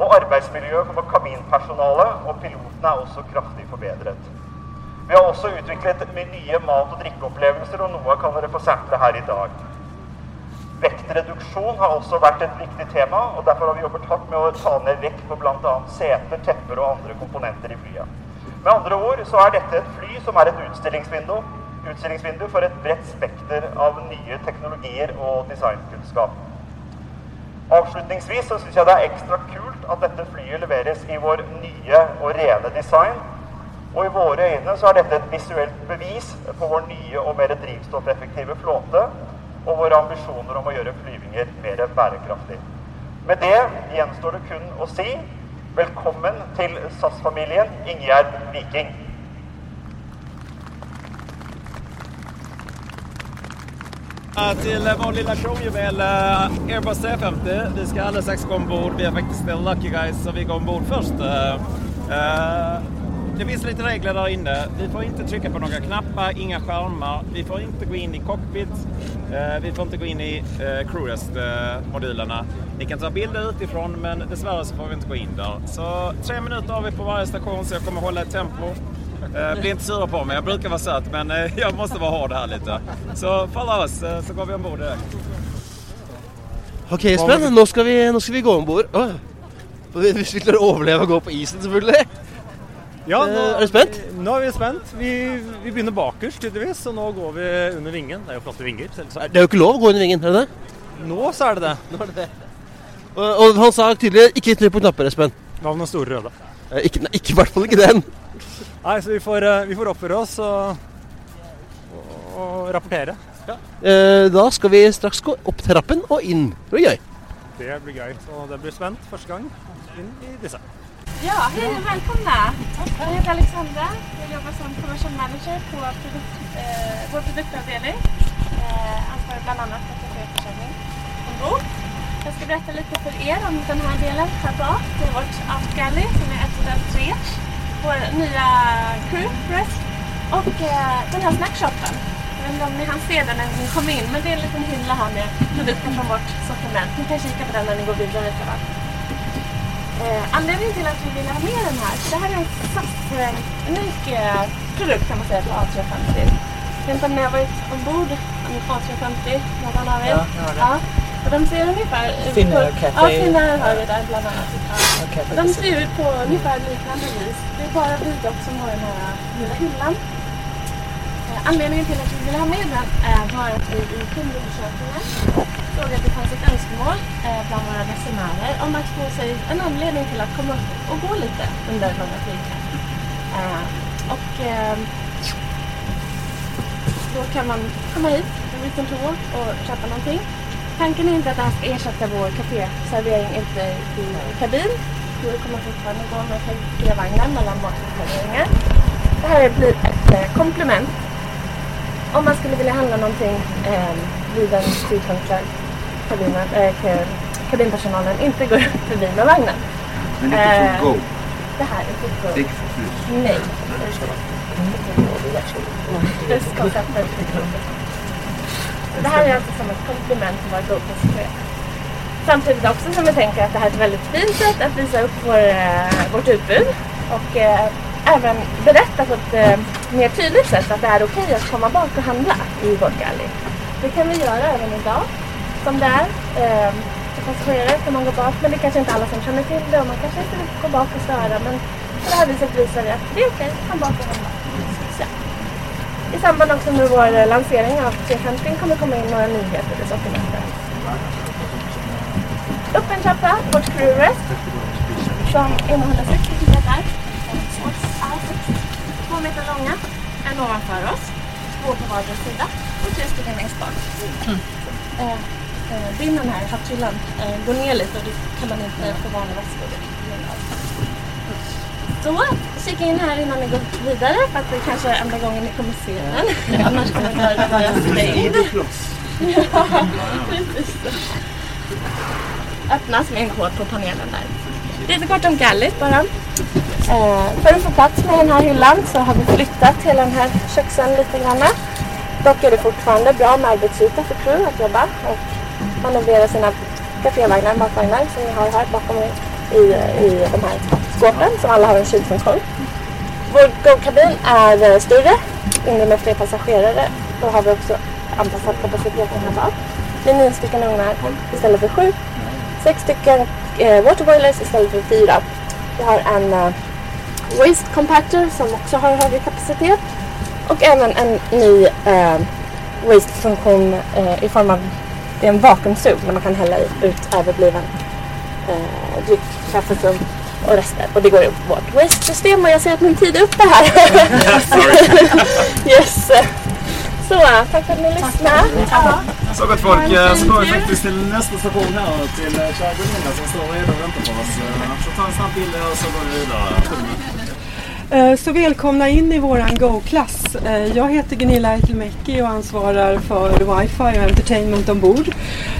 Og arbeidsmiljøet for kabinpersonalet og pilotene er også kraftig forbedret. Vi har også utviklet nye mat- og drikkeopplevelser, og noe kan dere få sample her i dag. Vektreduksjon har også vært et viktig tema, og derfor har vi jobbet hardt med å ta ned vekt på bl.a. seter, tepper og andre komponenter i flyet. Med andre ord så er dette et fly som er et utstillingsvindu, utstillingsvindu for et bredt spekter av nye teknologier og designkunnskap. Avslutningsvis så syns jeg det er ekstra kult at dette flyet leveres i vår nye og rene design. Og i våre øyne så er dette et visuelt bevis på vår nye og mer drivstoffeffektive flåte og våre ambisjoner om å gjøre flyvinger mer bærekraftig. Med det gjenstår det kun å si velkommen til SAS-familien Ingjerd Viking. Till eh, vår lilla showjuvel eh, Airbus 350. Vi skal alldeles seks gå ombord. Vi er faktisk the lucky guys så vi går ombord bord først. eh, Det finns lite regler där inne. Vi får inte trycka på några knappar, inga skärmar. Vi får inte gå in i cockpit. Eh, Vi får inte gå in i eh, crewrest-modulerna. Ni kan ta bilder utifrån men dessvärre så får vi inte gå in där. Så tre minuter har vi på varje station så jag kommer hålla ett tempo. Eh, Bli inte sura på mig, jag brukar vara söt men eh, <laughs> jag måste vara hård här lite. Så falla oss eh, så går vi ombord direkt. Ok, Espen, nå skal vi, nå skal vi gå ombord. Oh. Hvis vi klarer å overleve og gå på isen, selvfølgelig. Ja, nå, er du spent? Nå er vi spent. Vi, vi begynner bakerst, tydeligvis, og nå går vi under vingen. Det er jo flotte vinger, selvsagt. Det er jo ikke lov å gå under vingen, er det det? Nå så er det det. Nå er det det. Og, og han sa tydelig ikke trykk på knapper, Espen. Hva med den store røde? Eh, Ikke, nei, ikke, i hvert fall ikke den. Nei, så vi får, eh, vi får oppføre oss og, og, og rapportere. Eh, da skal vi straks gå opp trappen og inn. Det blir gøy. Det blir gøy. Så det blir spent første gang inn i disse. Ja, hej och välkomna. Jag heter Alexandra. Jag jobbar som commercial manager på produkt, eh, vår produktavdelning. Eh, ansvarar bland annat för kaféförsäljning ombord. Jag ska berätta lite för er om den här delen här bak. Det är vårt Art Galley som är ett av tre. Vår nya crew rest. Och eh, den här snackshoppen. Jag vet inte om ni hann se den när ni kom in men det är en liten hylla här med produkter från vårt sortiment. Ni kan kika på den när ni går vidare sedan. Eh, anledningen till att vi ville ha med den här, för det här är en SAS-unik eh, produkt kan man säga på A350. Jag om ni har varit ombord på A350, någon av er? Ja, jag. Ja. Och de ser ungefär ut Finnair på... Café. Ja, Finnair har vi där bland annat. Ja. Och de ser ut på ungefär liknande vis. Det är bara vi dock som har den här lilla hyllan. Eh, Anledningen till att vi ville ha med den eh, var att vi i kundundersökningen såg att det fanns ett önskemål eh, bland våra resenärer om att få sig en anledning till att komma upp och gå lite under långa flygningar. Eh, och eh, då kan man komma hit en mitt kontor och köpa någonting. Tanken är inte att det här ska ersätta vår kaféservering ute i kabin. Vi kommer fortfarande gå med kafévagnen mellan matserveringar. Det här blir ett eh, komplement om man skulle vilja handla någonting eh, vid en tidpunkt där kabinen, eh, kabinpersonalen inte går förbi med vagnen. Men ikke Eh, for go. Det här är för go. Det ikke for plus. Nej. Det här är alltså som ett komplement till våra GoPro-passagerare. Samtidigt också som vi tänker att det här är ett väldigt fint sätt att visa upp vår, eh, vårt utbud och eh, även berätta på ett eh, mer tydligt sätt att det är okej att komma bak och handla i vårt galli. Det kan vi göra även idag som det är. Eh, för passagerare kan man gå bak men det är kanske inte alla som känner till det och man kanske inte vill gå bak och störa men på det här viset visar vi att det är okej, kom bak och handla. I samband också med vår eh, lansering av 350 kommer komma in några nyheter i sortimentet. Upp en trappa, vårt crew rest, som innehåller sex stycken bäddar. Ja, sex. Två meter långa, en ovanför oss, två på vardera sida och tre stycken längst bak. Eh, eh, Binnen här, hatthyllan, eh, går ner lite och det kan man inte få vanlig i. Så, kika in här innan ni går vidare för att det kanske är enda gången ni kommer se den. <laughs> Annars kommer den vara stängd. Ja, precis. Öppnas med en kod på panelen där. Lite kort om Gallit bara. Eh, för att få plats med den här hyllan så har vi flyttat hela den här köksön lite grann. Dock är det fortfarande bra med arbetsyta för crew att jobba och manövrera sina kafévagnar, matvagnar som ni har här bakom er i, i de här skåpen som alla har en kylfunktion. Vår Go-kabin är eh, större, inne med fler passagerare. Då har vi också anpassat kapaciteten här bak. Med nio stycken ugnar istället för sju. Sex stycken eh, water boilers istället för fyra. Vi har en eh, waste compactor som också har högre kapacitet. Och även en ny eh, waste-funktion eh, i form av det är en vakuumsug där man kan hälla ut överbliven eh, dryck, kaffesum och resten. Och det går i vårt West-system och jag ser att min tid är uppe här. <laughs> <laughs> yes. Så, tack för att ni lyssnade. Ja. Så gott folk, så går vi faktiskt till nästa station här till eh, Gunilla som står redo och väntar på oss. Så ta en snabb bild och så går vi vidare. Eh, Så välkomna in i våran Go-klass. Eh, Jag heter Gunilla Eitelmäki och ansvarar för wifi och entertainment ombord.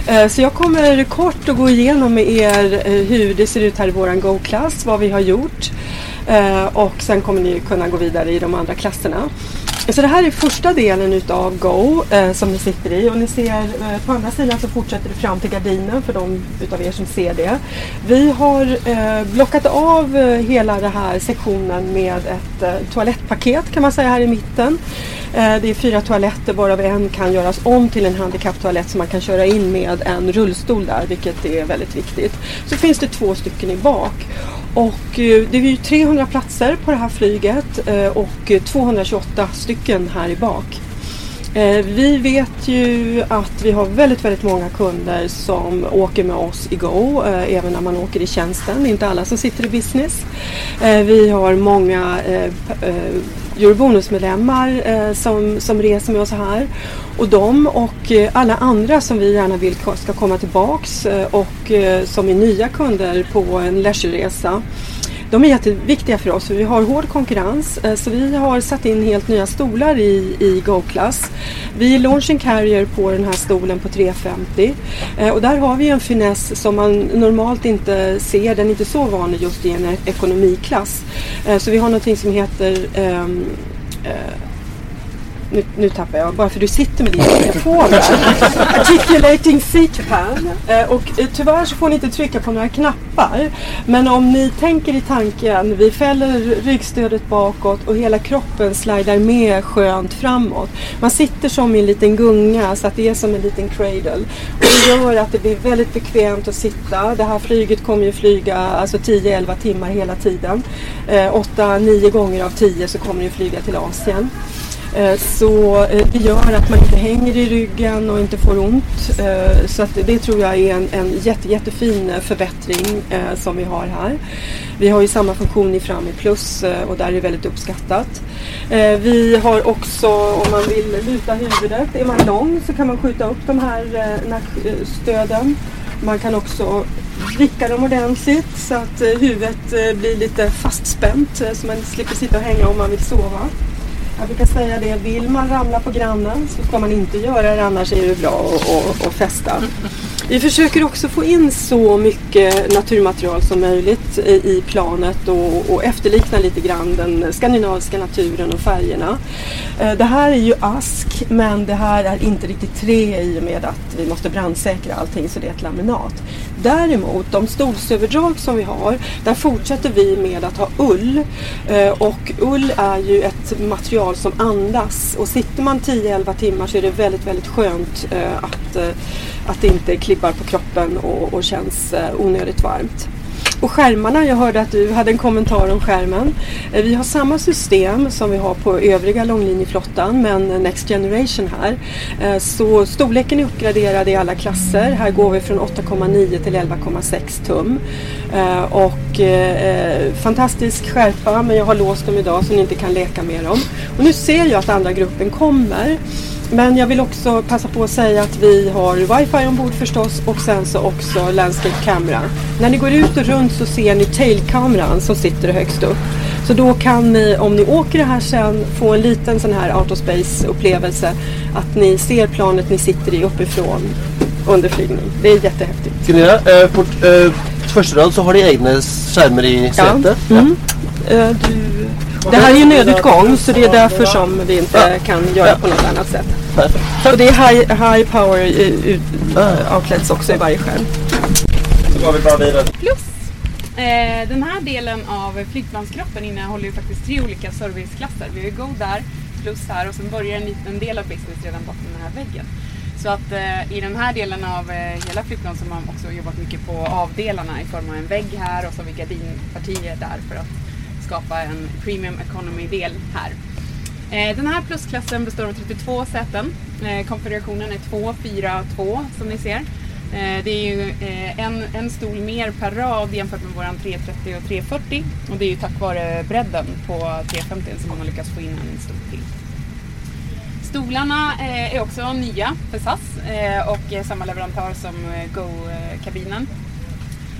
Eh, Så jag kommer kort att gå igenom med er hur det ser ut här i våran Go-klass, vad vi har gjort och sen kommer ni kunna gå vidare i de andra klasserna. Så det här är första delen utav Go eh, som ni sitter i och ni ser eh, på andra sidan så fortsätter det fram till gardinen för de utav er som ser det. Vi har eh, blockat av eh, hela den här sektionen med ett eh, toalettpaket kan man säga här i mitten. Eh, det är fyra toaletter varav en kan göras om till en handikapptoalett som man kan köra in med en rullstol där vilket är väldigt viktigt. Så finns det två stycken i bak. Och eh, det är ju 300 platser på det här flyget eh, och eh, 228 stycken här i bak. Eh, Vi vet ju att vi har väldigt, väldigt många kunder som åker med oss i Go, även när man åker i tjänsten. Det är inte alla som sitter i business. Vi har många Eurobonusmedlemmar eh, som, som reser med oss här. Och de och eh, alla andra som vi gärna vill ska komma tillbaks eh, och eh, som är nya kunder på en leisureresa De är jätteviktiga för oss för vi har hård konkurrens. Eh, Så vi har satt in helt nya stolar i, i Go-klass. Vi är launching carrier på den här stolen på 350. Eh, Och där har vi en finess som man normalt inte ser. Den är inte så vanlig just i en ekonomiklass. Eh, Så vi har någonting som heter um, eh, nu, tappar jag, bara för du sitter med din telefon. Articulating seat pan. Eh, och eh, så får ni inte trycka på några knappar. Men om ni tänker i tanken, vi fäller ryggstödet bakåt och hela kroppen slidar med skönt framåt. Man sitter som i en liten gunga så att det är som en liten cradle. Och det gör att det blir väldigt bekvämt att sitta. Det här flyget kommer ju flyga alltså 10-11 timmar hela tiden. Eh, 8-9 gånger av 10 så kommer det flyga till Asien. Eh, Så eh, det gör att man inte hänger i ryggen och inte får ont. Eh, Så det tror jag är en, en jätte, jättefin förbättring som vi har här. Vi har ju samma funktion i Fram i Plus og där är det väldigt uppskattat. Vi har också, om man vill luta huvudet, är man lång så kan man skjuta upp de eh, nackstöden. Man kan också vricka dem ordentligt så eh, huvudet blir lite fastspänt eh, så man slipper sitta och hänga om man vill sova. Jag brukar säga det, vill man ramla på grannen så ska man inte göra det annars är det bra att, festa. Vi försöker också få in så mycket naturmaterial som möjligt i i planet och, och efterlikna lite grann den skandinaviska naturen och färgerna. Eh, Det här är ju ask men det här är inte riktigt trä i och med att vi måste brandsäkra allting så det är ett laminat. Däremot de stolsöverdrag som vi har, där fortsätter vi med att ha ull. Eh, Och ull är ju ett material som andas och sitter man 10-11 timmar så är det väldigt, väldigt skönt eh, att, eh, att det inte klibbar på kroppen och, och känns onödigt varmt. Och skärmarna, jag hörde att du hade en kommentar om skärmen. Eh, Vi har samma system som vi har på övriga långlinjeflottan men Next Generation här. Eh, Så storleken är uppgraderad i alla klasser. Här går vi från 8,9 till 11,6 tum. Eh, Och fantastisk skärpa men jag har låst dem idag så ni inte kan leka med dem. Och nu ser jag att andra gruppen kommer. Men jag vill också passa på att säga att vi har wifi ombord förstås och sen så också landscape camera. När ni går ut och runt så ser ni tailkameran som sitter högst upp. Så då kan ni, om ni åker det här sen, få en liten sån här out of space upplevelse. Att ni ser planet ni sitter i uppifrån under flygning. Det är jättehäftigt. Gunilla, eh, på eh, første rad så har ni egne skärmar i setet. Mm. Eh, du, det här är ju nödutgång så det är därför som vi inte kan göra på något annat sätt. Och det är high, high power eh, ut, eh, outlets också i varje skärm. Så går vi bara vidare. Plus, eh, den här delen av flygplanskroppen innehåller ju faktiskt tre olika serviceklasser. Vi har ju Go där, Plus här och sen börjar en liten del av business redan bakom den här väggen. Så att eh, i den här delen av eh, hela flygplan så har man också jobbat mycket på avdelarna i form av en vägg här och så har vi gardinpartier där för att skapa en premium economy-del här. Eh, Den här plusklassen består av 32 säten. Eh, Konfigurationen är 2, 4, 2 som ni ser. Eh, Det ju eh, en, en stol mer per rad jämfört med våran 330 och 340 och det är ju tack vare bredden på 350 som man har lyckats få in en stol till. Stolarna är också nya för SAS och samme samma leverantör som Go-kabinen.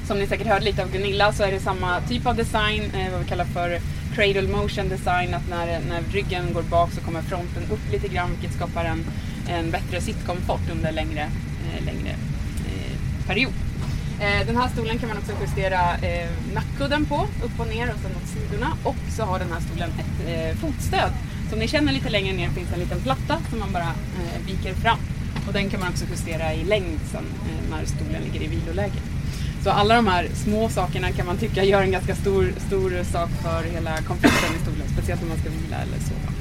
Som ni säkert hörde lite av Gunilla så är det samma typ av design, vad vi kallar för cradle motion design, att när, när ryggen går bak så kommer fronten upp lite grann vilket skapar en, en bättre sittkomfort under längre, eh, längre eh, period. Eh, den här stolen kan man också justera eh, nackkudden på, upp och ner och sen åt sidorna. Och så har den här stolen ett eh, fotstöd. Som om ni känner lite längre ner finns en liten platta som man bara eh, viker fram. Och den kan man också justera i längd sen när stolen ligger i viloläge. Så alla de här små sakerna kan man tycka gör en ganska stor, stor sak för hela konflikten i stolen. Speciellt om man ska vila eller sova.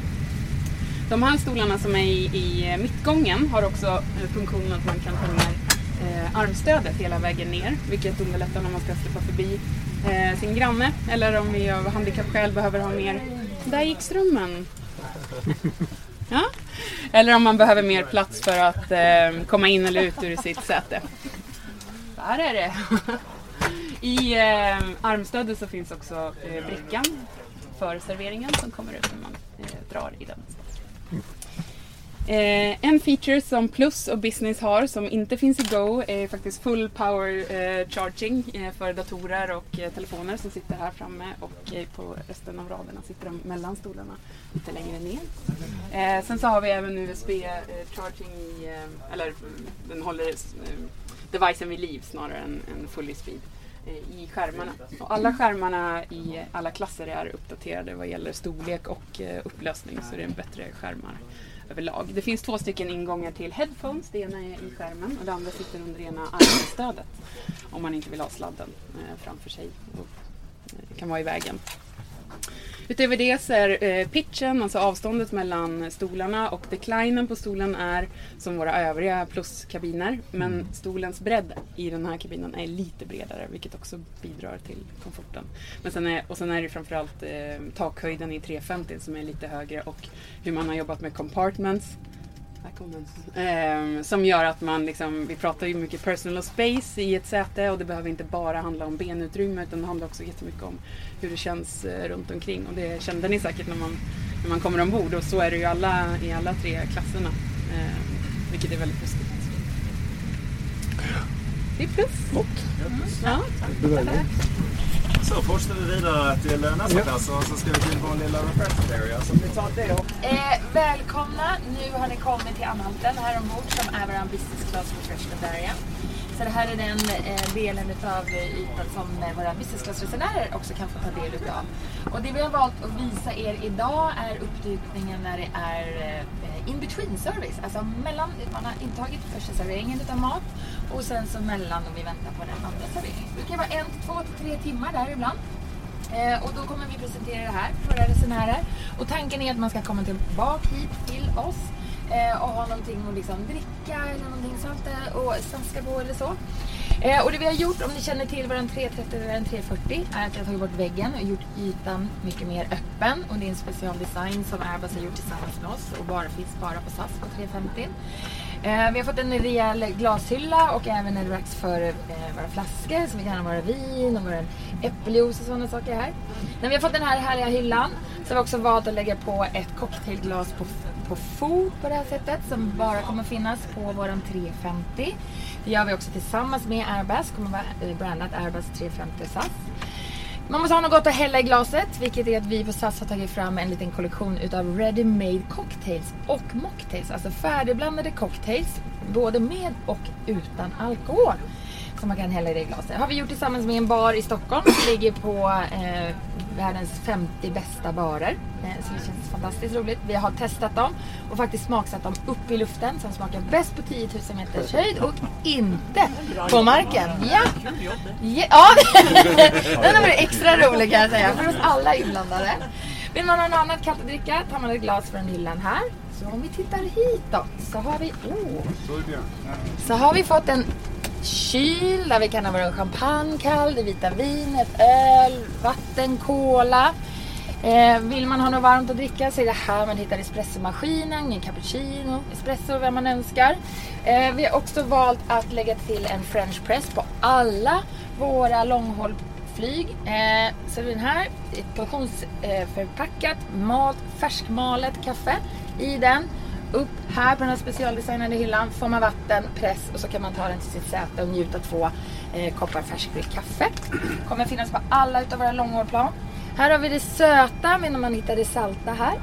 De här stolarna som är i, i mittgången har också eh, funktionen att man kan ta ner eh, armstödet hela vägen ner. Vilket underlättar när man ska släppa förbi eh, sin granne. Eller om vi av handikappskäl behöver ha mer... Där gick strömmen. <laughs> Ja. Eller om man behöver mer plats för att eh, komma in eller ut ur sitt säte. Där är det. <laughs> I eh, armstödet så finns också eh, brickan för serveringen som kommer ut när man eh, drar i den. Eh, en feature som Plus och Business har som inte finns i Go är faktiskt full power eh, charging eh, för datorer och eh, telefoner som sitter här framme och eh, på resten av raderna sitter de mellan stolarna lite längre ner. Eh, sen så har vi även USB charging eller den håller devicen vid liv snarare än, än fully speed eh, i skärmarna. Och alla skärmarna i alla klasser är uppdaterade vad gäller storlek och eh, upplösning så det är bättre skärmar överlag. Det finns två stycken ingångar till headphones. Det ena är i skärmen och det andra sitter under ena armstödet om man inte vill ha sladden eh, framför sig eh, kan vara i vägen. Utöver det så är eh, pitchen, alltså avståndet mellan stolarna och declinen på stolen är som våra övriga pluskabiner. Men stolens bredd i den här kabinen är lite bredare vilket också bidrar till komforten. Men sen är, och sen är det framförallt eh, takhöjden i 350 som är lite högre och hur man har jobbat med compartments. Ehm, som gör att man liksom, vi pratar ju mycket personal space i ett säte och det behöver inte bara handla om benutrymme utan det handlar också jättemycket om hur det känns eh, runt omkring och det kände ni säkert när man, när man kommer ombord och så är det ju alla, i alla tre klasserna. Ehm, vilket är väldigt positivt. Det är plus. Ja. Så forsar vi videre til nästa klass och så ska vi till vår lilla refreshment area. Så vi tar det och Eh, välkomna! Nu har ni kommit till anhalten här ombord som är vår business class refreshment area. Så det här är den eh, delen av ytan som eh, våra business class-resenärer också kan få ta del utav. Och det vi har valt att visa er idag är uppdykningen när det är eh, in between service. Alltså mellan, man har intagit första serveringen av mat och sen så mellan om vi väntar på den andra serveringen. Det kan vara en, två tre timmar där ibland. Eh, och då kommer vi presentera det här för våra resenärer. Och tanken är att man ska komma tillbaka hit till oss eh, och ha någonting att liksom dricka eller någonting sånt eh, och snaska på eller så. Eh, och det vi har gjort, om ni känner till vad en 330 eller en 340 är att jag har tagit bort väggen och gjort ytan mycket mer öppen. Och det är en specialdesign som Airbus har gjort tillsammans med oss och bara finns bara på SAS på 350. Eh, vi har fått en rejäl glashylla och även en racks för eh, våra flaskor vi kan ha våra vin och vår äppeljuice och sådana saker här. När vi har fått den här härliga hyllan så har vi också valt att lägga på ett cocktailglas på, på fot på det här sättet som bara kommer finnas på våran 350. Det gör vi också tillsammans med Airbus, kommer vara eh, brandat Airbus 350 SAS. Man måste ha något att hälla i glaset, vilket är att vi på SAS har tagit fram en liten kollektion utav ready-made cocktails och mocktails. Alltså färdigblandade cocktails, både med och utan alkohol. Som man kan hälla i det glaset. har vi gjort tillsammans med en bar i Stockholm som ligger på eh, världens 50 bästa barer. Eh, så det känns fantastiskt roligt. Vi har testat dem och faktiskt smaksatt dem upp i luften. Som smakar bäst på 10 000 meters höjd och inte på marken. Ja. ja. <laughs> den har varit extra rolig kan jag säga för oss alla inblandade. Vill man ha något annat kallt att dricka tar man ett glas från hyllan här. Så om vi tittar hitåt så har vi, oh, så har vi fått en kyl där vi kan ha vår champagne kall, det vita vinet, öl, vatten, cola. Eh, vill man ha något varmt att dricka så är det här man hittar espressomaskinen, en cappuccino, espresso, vad man önskar. Eh, vi har också valt att lägga till en french press på alla våra långhållflyg. Eh, så den här portionsförpackat, malt, färskmalet kaffe i den. Upp här på den här specialdesignade hyllan får man vatten, press och så kan man ta den till sitt säte och njuta två eh, koppar färskbryggt kaffe. Kommer finnas på alla utav våra långhållplan. Här har vi det söta medan man hittar det salta här.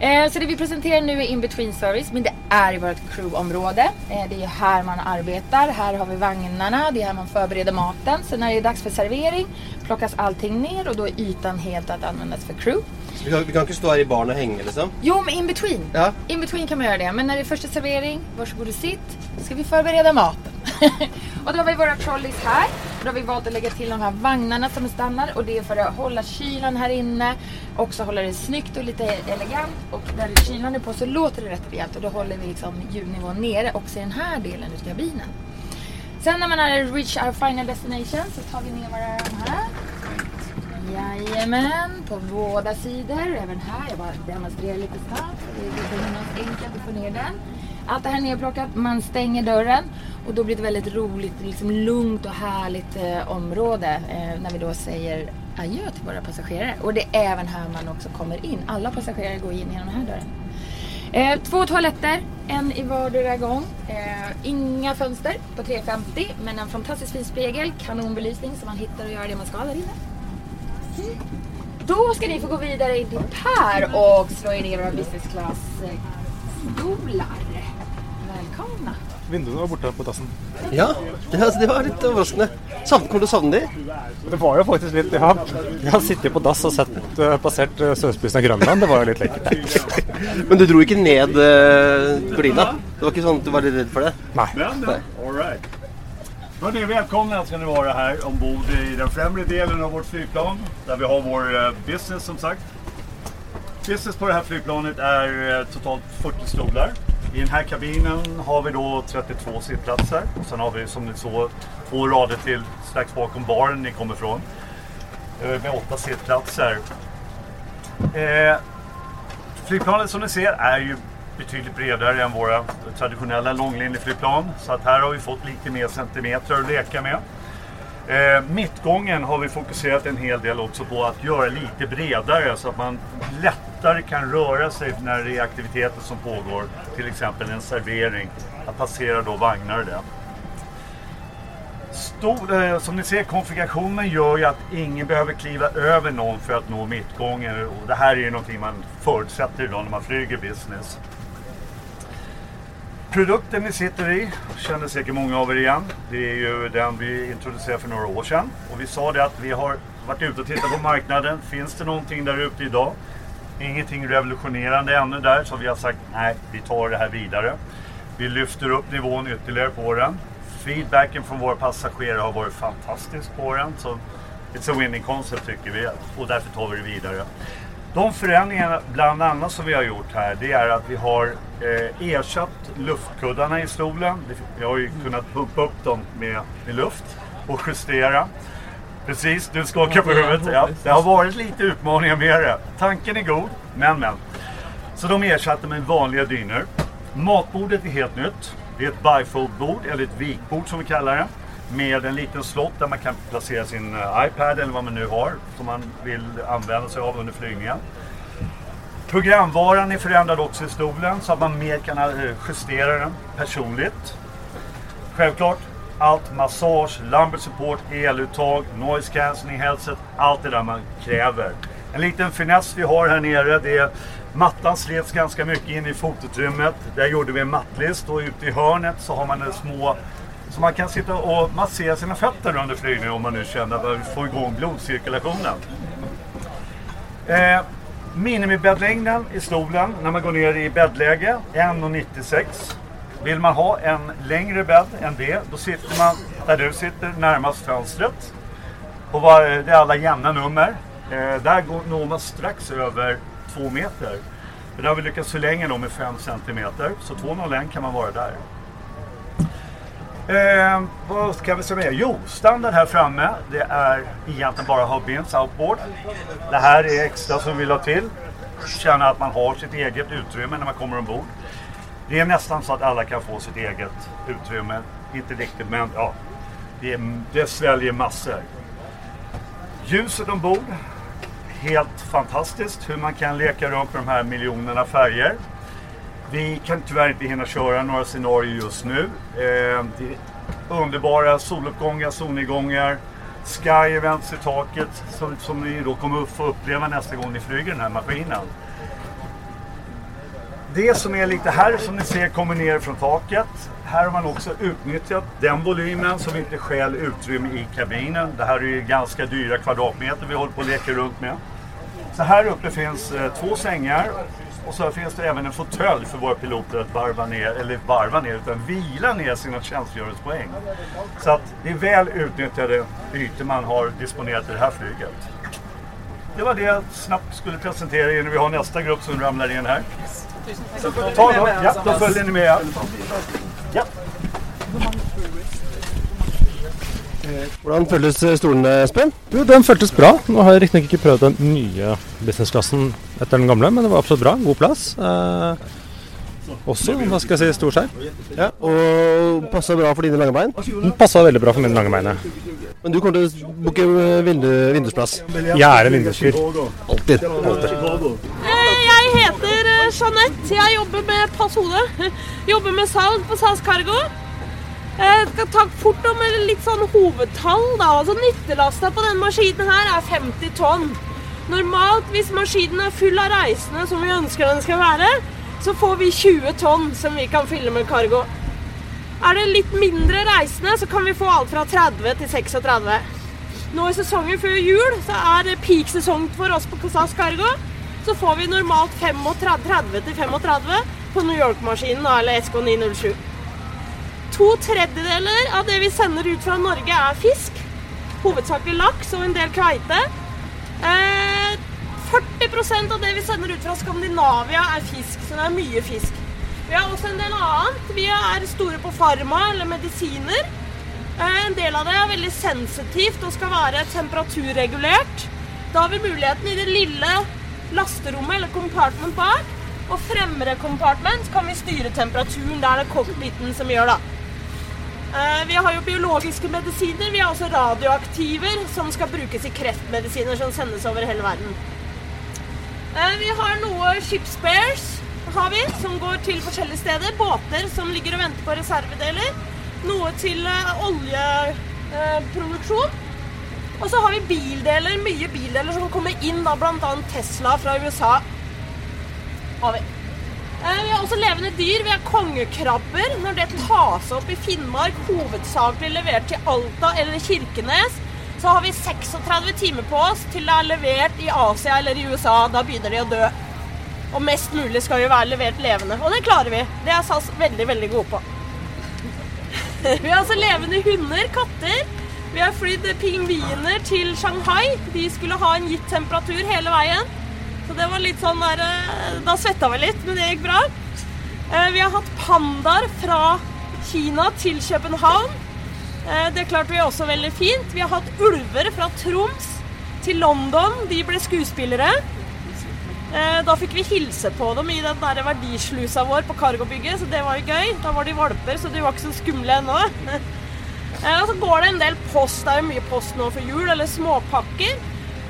Eh, så det vi presenterar nu är in between service men det är i vårt crewområde. Eh, det är här man arbetar, här har vi vagnarna, det är här man förbereder maten. Så när det är dags för servering plockas allting ner och då är ytan helt att användas för crew. Så vi, kan, vi kan inte stå här i baren och hänga liksom? Jo, men in between. Ja. In between kan man göra det. Men när det är första servering, varsågod och sitt. Ska vi förbereda maten. <laughs> och då har vi våra trolleys här. Har vi valt att lägga till de här vagnarna som stannar. Och det är för att hålla kylan här inne. Också hålla det snyggt och lite elegant. Och när kylan är på så låter det rätt rejält. Och då håller vi liksom ljudnivån nere också i den här delen av kabinen. Sen när man har reach our final destination så tar vi ner våra de här. Jajamän, på båda sidor. Även här. Jag bara demonstrerar lite snabbt. Det är lite enkelt att få ner den. Allt det här är nerplockat. Man stänger dörren. Och då blir det väldigt roligt, liksom lugnt och härligt eh, område. Eh, när vi då säger adjö till våra passagerare. Och det är även här man också kommer in. Alla passagerare går in genom den här dörren. Eh, två toaletter, en i vardera gång. Eh, inga fönster på 350 men en fantastiskt fin spegel, kanonbelysning så man hittar och gör det man ska där inne. Mm. Då ska ni få gå vidare in till Per och slå er ner våra business class eh. Välkomna! Vinduene var borte på dassen. Ja, det, altså, det var litt overraskende. Savn, kommer du til å savne de? Det var jo faktisk litt Jeg har, jeg har sittet på dass og sett uh, passert uh, sørspissen av Grønland. Det var jo litt lekkert. <laughs> Men du dro ikke ned uh, gardina? Det var ikke sånn at du var litt redd for det? Nei. Nei. men, all right. Hörni, välkomna ska ni vara här ombord i den främre delen av vårt flygplan där vi har vår eh, business som sagt. Business på det här flygplanet är eh, totalt 40 stolar. I den här kabinen har vi då 32 sittplatser. Og sen har vi som ni såg två rader till strax bakom baren ni kommer ifrån. Eh, Med åtta sittplatser. Eh, flygplanet som ni ser är ju betydligt bredare än våra traditionella långlinjeflygplan. Så här har vi fått lite mer centimeter att leka med. Eh, mittgången har vi fokuserat en hel del också på att göra lite bredare så att man lättare kan röra sig när det är aktiviteter som pågår. Till exempel en servering. Att passera då vagnar där. Stor, eh, som ni ser, konfigurationen gör ju att ingen behöver kliva över någon för att nå mittgången. Och det här är ju någonting man förutsätter idag när man flyger business. Produkten ni sitter i kjenner sikkert mange av dere igjen. Det er jo den vi introduserte for noen år siden. Og vi sa det at vi har vært ute og tittet på marknaden. Finns det noe der ute i dag? Ingenting revolusjonerende ennå der, så vi har sagt nej, vi tar det her videre. Vi lyfter opp nivån ytterligere på den. Feedbacken fra våre passasjerer har vært fantastisk på den. Så it's a winning concept tycker vi og derfor tar vi det vidare. De förändringarna bland annat som vi har gjort här det är att vi har eh, ersatt luftkuddarna i stolen. Vi har ju kunnat pumpa upp dem med, med luft och justera. Precis, du skakar på huvudet. Ja, det har varit lite utmaningar med det. Tanken är god, men men. Så de ersatte med vanliga dynor. Matbordet är helt nytt. Det är ett bifold-bord, eller ett vikbord som vi kallar det. Med en liten slott der man kan plassere sin eh, iPad eller hva man nu har som man vil anvende seg av under flygningen. Programvaran är förändrad också i stolen så at man mer kan justere den personligt. Självklart, allt massage, lumbar support, eluttag, noise cancelling headset, alt det där man krever. En liten finess vi har her nere, det är mattan slets ganska mycket in i fotutrymmet. Där gjorde vi en mattlist og ute i hörnet så har man små så man kan sitta och massera sina fötter under flygningen om man nu känner att man får igång blodcirkulationen. Eh, minimibäddlängden i stolen när man går ner i bäddläge 1,96. Vill man ha en längre bädd än det, då sitter man där du sitter närmast fönstret. Och var, det är alla jämna nummer. Eh, där går, når man strax över 2 meter. Men där har vi lyckats förlänga dem med 5 centimeter. Så 2,01 kan man vara där. Eh, vad kan vi mer? Jo, standen här framme det är egentligen bara Hubins outboard. Det här är extra som vi la till. Känna att man har sitt eget utrymme när man kommer ombord. Det är nästan så att alla kan få sitt eget utrymme. Inte riktigt men ja, det, det sväljer massor. Ljuset ombord. Helt fantastiskt hur man kan leka runt med de här miljonerna färger. Vi kan tyvärr inte hinna köra några scenarier just nu. Eh, det är underbara soluppgångar, solnedgångar, sky events i taket som, som ni då kommer att få uppleva nästa gång ni flyger den här maskinen. Det som är lite här som ni ser kommer ner från taket. Här har man också utnyttjat den volymen som inte skäl utrymme i kabinen. Det här är ju ganska dyra kvadratmeter vi håller på att leka runt med. Så här uppe finns eh, två sängar och så finns det även en fåtölj för våra piloter att varva ner, eller varva ner, utan vila ner sina tjänstgöringspoäng. Så att det är väl utnyttjade ytor man har disponerat i det här flyget. Det var det jag snabbt skulle presentera innan vi har nästa grupp som ramlar in här. Så ta då, ja, då följer ni med. Ja. Hvordan føltes stolen, Espen? Jo, den føltes bra. Nå har jeg riktignok ikke prøvd den nye businessklassen etter den gamle, men det var absolutt bra. God plass. Eh, også, hva skal jeg si, stor skjerm. Ja, og passa bra for dine lange bein? Den passa veldig bra for mine lange bein. Men du kommer til å booke vindu, vindusplass? Jeg er en vindusfyr. Alltid. Alltid. Eh, Jeg heter eh, Jeanette. Jeg jobber med Pass Hode. Jobber med salg på SAS Cargo. Jeg skal ta fort om litt sånn hovedtall. da. Altså Nyttelasta på denne maskinen her er 50 tonn. Normalt, hvis maskinen er full av reisende, som vi ønsker den skal være, så får vi 20 tonn som vi kan fylle med cargo. Er det litt mindre reisende, så kan vi få alt fra 30 til 36. Nå i sesongen før jul så er det peak-sesong for oss på SAS Cargo. Så får vi normalt 35 til 35 på New York-maskinen eller SK907. To tredjedeler av det vi sender ut fra Norge, er fisk. Hovedsakelig laks og en del kveite. Eh, 40% av det vi sender ut fra Skandinavia, er fisk. Så det er mye fisk. Vi har også en del annet. Vi er store på farma eller medisiner. Eh, En del av det er veldig sensitivt og skal være temperaturregulert. Da har vi muligheten i det lille lasterommet eller compartment bak. Og fremre compartment kan vi styre temperaturen. Det er det cockpiten som gjør, da. Eh, Vi har jo biologiske medisiner. Vi har også radioaktiver som skal brukes i kreftmedisiner som sendes over hele verden. Eh, Vi har noe shipspares har vi, som går til forskjellige steder. Båter som ligger og venter på reservedeler. Noe til eh, oljeproduksjon. Og så har vi bildeler, mye bildeler som kommer inn, da bl.a. Tesla fra USA. Har vi. Eh, Vi har også levende dyr. Vi har kongekrabber. Når det tas opp i Finnmark, hovedsakelig levert til Alta eller Kirkenes, så har vi 36 timer på oss til det er levert i Asia eller i USA. Da begynner de å dø. Og mest mulig skal jo være levert levende. Og det klarer vi. Det er SAS veldig, veldig gode på. <laughs> Vi har altså levende hunder, katter. Vi har flydd pingviner til Shanghai. De skulle ha en gitt temperatur hele veien. Så det var litt sånn der eh, Da svetta vi litt, men det gikk bra. Eh, Vi har hatt pandaer fra Kina til København. Eh, Det klarte vi også veldig fint. Vi har hatt ulver fra Troms til London. De ble skuespillere. Da fikk vi hilse på dem i den der verdislusa vår på cargobygget, så det var jo gøy. Da var de valper, så de var ikke så skumle ennå. <laughs> Og så går det en del post. Det er jo mye post nå for jul, eller småpakker.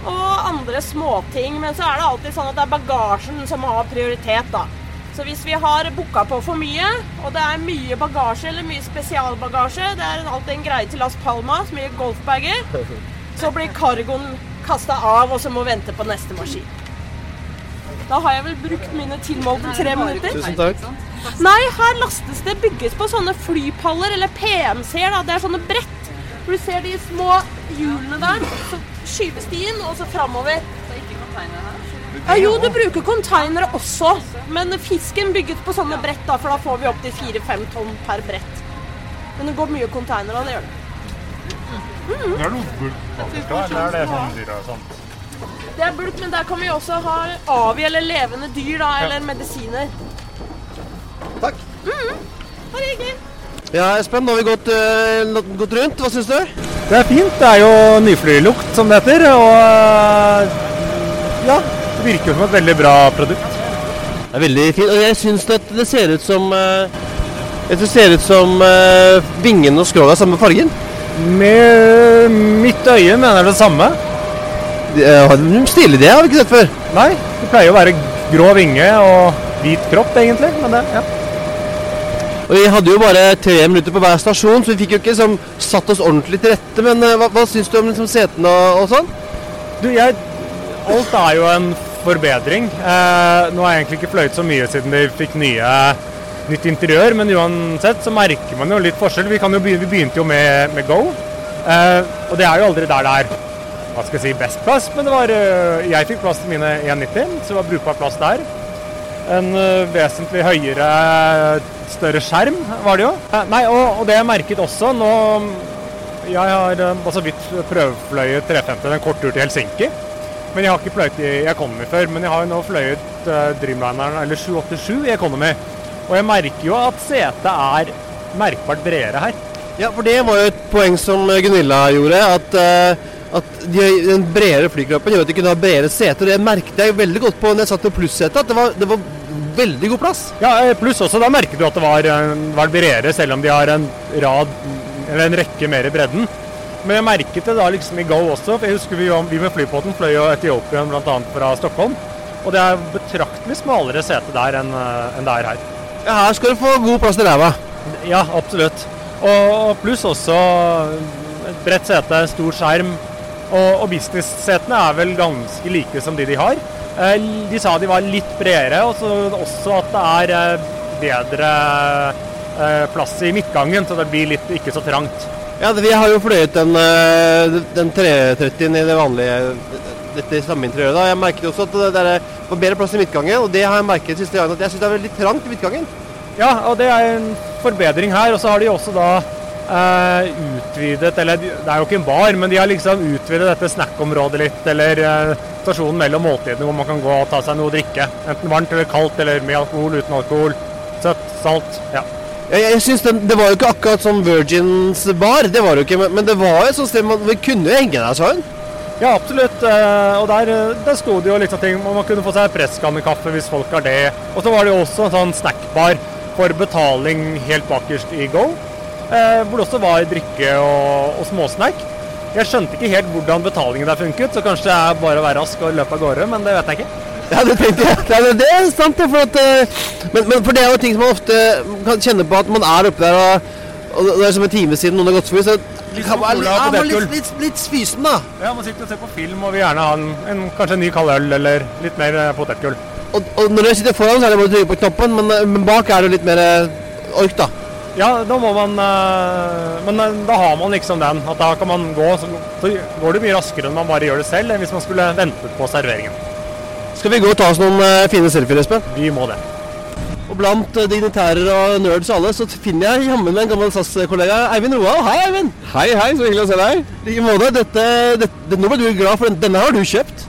Og andre småting. Men så er det alltid sånn at det er bagasjen som har prioritet, da. Så hvis vi har booka på for mye, og det er mye bagasje eller mye spesialbagasje, det er alltid en greie til Las Palmas, mye golfbager, <laughs> så blir cargoen kasta av, og så må vente på neste maskin. Da har jeg vel brukt mine tilmålte tre minutter. Tusen takk. Nei, her lastes det bygges på sånne flypaller, eller PMC-er. da. Det er sånne brett. Hvor du ser de små hjulene der. Så skyves de inn, og så framover. Ja, jo, du bruker konteinere også. Men fisken bygget på sånne brett, da, for da får vi opptil 4-5 tonn per brett. Men det går mye konteinere, det gjør det. Det er noe bulk faktisk, eller er det sånn dyr og sånt? Det er bulk, men der kan vi også ha avi eller levende dyr, da, eller medisiner. Takk. Mm, bare hyggelig. Ja, Espen, nå har vi gått, uh, gått rundt. Hva syns du? Det er fint. Det er jo nyflylukt, som det heter. Og eh, ja, det virker jo som et veldig bra produkt. Det er veldig fint. Og jeg syns det, det ser ut som uh, Det ser ut som uh, vingen og skroget er samme fargen. Med mitt øye mener det samme. Stilig det har vi ikke sett før. Nei, det pleier å være grå vinge og hvit kropp, egentlig. Men det, ja. Og Vi hadde jo bare tre minutter på hver stasjon, så vi fikk jo ikke liksom, satt oss ordentlig til rette. Men eh, hva, hva syns du om liksom, setene og, og sånn? Du, jeg, alt er jo en forbedring. Eh, nå har jeg egentlig ikke fløyet så mye siden de fikk nye, nytt interiør, men uansett så merker man jo litt forskjell. Vi, jo begynne, vi begynte jo med, med Go, eh, og det er jo aldri der det er hva skal jeg si, best plass, men det var, eh, jeg fikk plass til mine 190, så det var brukbar plass der. En eh, vesentlig høyere, større skjerm var det jo. Eh, Nei, og, og det jeg merket også nå Jeg har eh, bare så vidt prøvefløyet 350 en kort tur til Helsinki. Men jeg har ikke fløyet i Economy før. Men jeg har jo nå fløyet uh, Dreamlineren, eller 787 i Economy. Og jeg merker jo at setet er merkbart bredere her. Ja, for det var jo et poeng som Gunilla gjorde. At, Uh at de, den bredere flykroppen gjør at de kunne ha bredere seter. Det merket jeg veldig godt på når jeg satt på plussetet. At det var, det var veldig god plass. Ja, eh, pluss også da merket du at det var, eh, var bredere, selv om de har en rad, eller en rekke mer i bredden. Men jeg merket det da liksom i Go også. for Jeg husker vi, vi med flypåten fløy jo Etiopien bl.a. fra Stockholm. Og det er betraktelig smalere sete der enn en det er her. Ja, her skal du få god plass til ræva. Ja, absolutt. Og, og pluss også et bredt sete, stor skjerm. Og, og business-setene er vel ganske like som de de har. Eh, De sa de var litt bredere, og også at det er eh, bedre eh, plass i midtgangen, så det blir litt ikke så trangt. Ja, Vi har jo fløyet den, den 330-en i det vanlige dette samme interiøret. da. Jeg merket også at det der var bedre plass i midtgangen, og det har jeg merket siste gangen at jeg syns det er veldig trangt i midtgangen. Ja, og det er en forbedring her. Og så har de også da eh, utvidet Eller det er jo ikke en bar, men de har liksom utvidet dette snackområdet litt. Eller eh, stasjonen mellom måltidene hvor man kan gå og ta seg noe å drikke. Enten varmt eller kaldt, eller med alkohol, uten alkohol. Søtt, salt. Ja. Jeg, jeg synes det, Det var jo ikke akkurat som Virgins bar, det var det jo ikke, men, men det var jo et sånt sted man vi kunne henge der sånn. Ja, absolutt. eh, Og der, eh, der sto det jo liksom ting Man kunne få seg presskannekaffe hvis folk har det. Og så var det jo også en sånn snackbar for betaling helt bakerst i Go. Eh, Hvor det også var drikke og, og småsnack. Jeg skjønte ikke helt hvordan betalingen der funket, så kanskje det er bare å være rask og løpe av gårde, men det vet jeg ikke. Ja, det tenkte jeg. Ja, det, det er sant, det. For at, eh, men, men for det er jo ting som man ofte kan kjenne på at man er oppe der, og, og det er som en time siden noen har gått forbi, så kan cola ja, man litt, litt, litt fysen, da. Ja, Man sitter og ser på film og vil gjerne ha en, en, kanskje en ny kald øl eller litt mer eh, potetgull. Og, og når jeg sitter foran, så er det bare å trykke på knappen, men, men bak er det litt mer ork, da. Ja, da må man eh, Men eh, da har man liksom den. At da kan man gå, så, så går det mye raskere enn man bare gjør det selv, enn hvis man skulle ventet på serveringen. Skal vi gå og ta oss noen eh, fine selfier, Espen? Vi må det. Og blant dignitærer og nerds og alle, så finner jeg jammen meg en gammel SAS-kollega, Eivind Roald. Hei, Eivind. Hei, hei, så hyggelig å se deg. I like måte. Dette, dette, nå ble du glad, for den- denne har du kjøpt.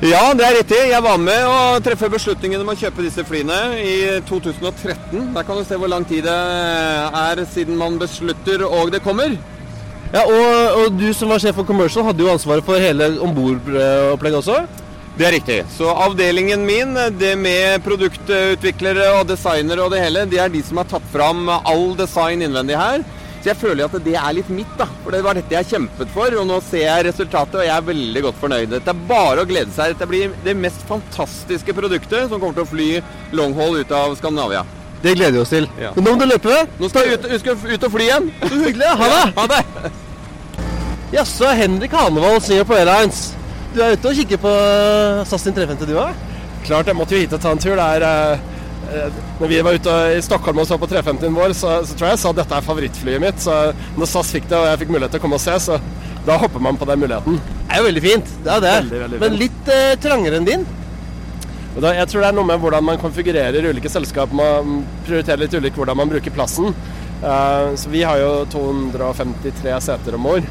Ja, det er riktig. Jeg var med å treffe beslutningen om å kjøpe disse flyene i 2013. Der kan du se hvor lang tid det er siden man beslutter og det kommer. Ja, og, og du som var sjef for commercial, hadde jo ansvaret for hele ombordopplegget også. Det er riktig. Så avdelingen min, det med produktutviklere og designere og det hele, det er de som har tatt fram all design innvendig her. Så jeg føler at det er litt mitt, da. For det var dette jeg kjempet for, og nå ser jeg resultatet, og jeg er veldig godt fornøyd. Dette er bare å glede seg. Dette blir det mest fantastiske produktet som kommer til å fly longhaul ut av Skandinavia. Det gleder vi oss til. Ja. Men nå må du løpe. Nå skal jeg ut, skal ut og fly igjen. Så hyggelig. Ha det. Ha det. Jaså, Henrik Hanevold, Singapore Airlines. Du er ute og kikker på SAS sin 350, du òg? Klart, jeg måtte jo hit og ta en tur. Det er, eh, når vi var ute i Stockholm og så på 350-en vår, så, så tror jeg jeg sa dette er favorittflyet mitt. Så når SAS fikk det og jeg fikk mulighet til å komme og se, så da hopper man på den muligheten. Det er jo veldig fint. Det er det. Veldig, veldig Men litt eh, trangere enn din. Da, jeg tror det er noe med hvordan man konfigurerer ulike selskap. Man prioriterer litt ulikt hvordan man bruker plassen. Uh, så vi har jo 253 seter om år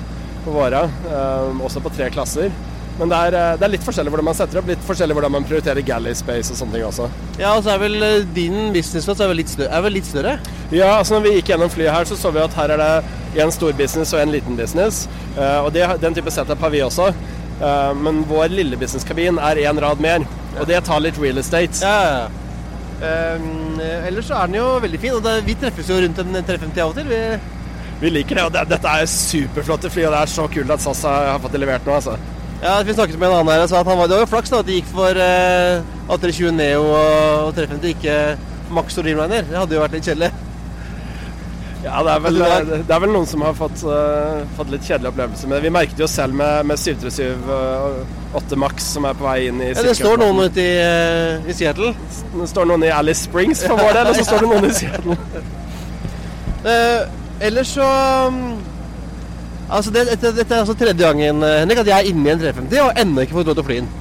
på våre, uh, også på tre klasser. Men det er, eh, det er litt forskjellig hvordan man setter opp, litt forskjellig hvordan man prioriterer galley space og sånne ting også. Ja, og så er vel eh, din businessplass er. Er vel litt større. Ja, altså når vi gikk gjennom flyet her, så så vi at her er det en stor business og en liten business. Eh, og det, den type setup har vi også. Men vår lille businesskabin er én rad mer, og det tar litt real estate. Ja, ja, ja. Um, ellers så er den jo veldig fin, og det, vi treffes jo rundt en 350 av og til. Vi, Vi liker det, og det, dette er superflotte fly, og det er så kult at SAS har fått det levert nå, altså. Ja, vi snakket med en annen her og sa at han var, det var jo flaks da at det gikk for eh, A320 Neo og, og 350, ikke Max og Dreamliner. Det hadde jo vært litt kjedelig. Ja, det er vel, det er vel noen som har fått, uh, fått litt kjedelige opplevelser med det. Vi merket jo selv med, med 737 og 8 Max som er på vei inn i Ja, det står noen ute i, uh, i Seattle. Det står noen i Alice Springs for vår del, og så står det noen i Seattle. <laughs> Eh, ellers så um, Altså, det, dette, dette er altså tredje gangen eh, Henrik, at jeg er inne i en 350 og ennå ikke fått lov til å fly den.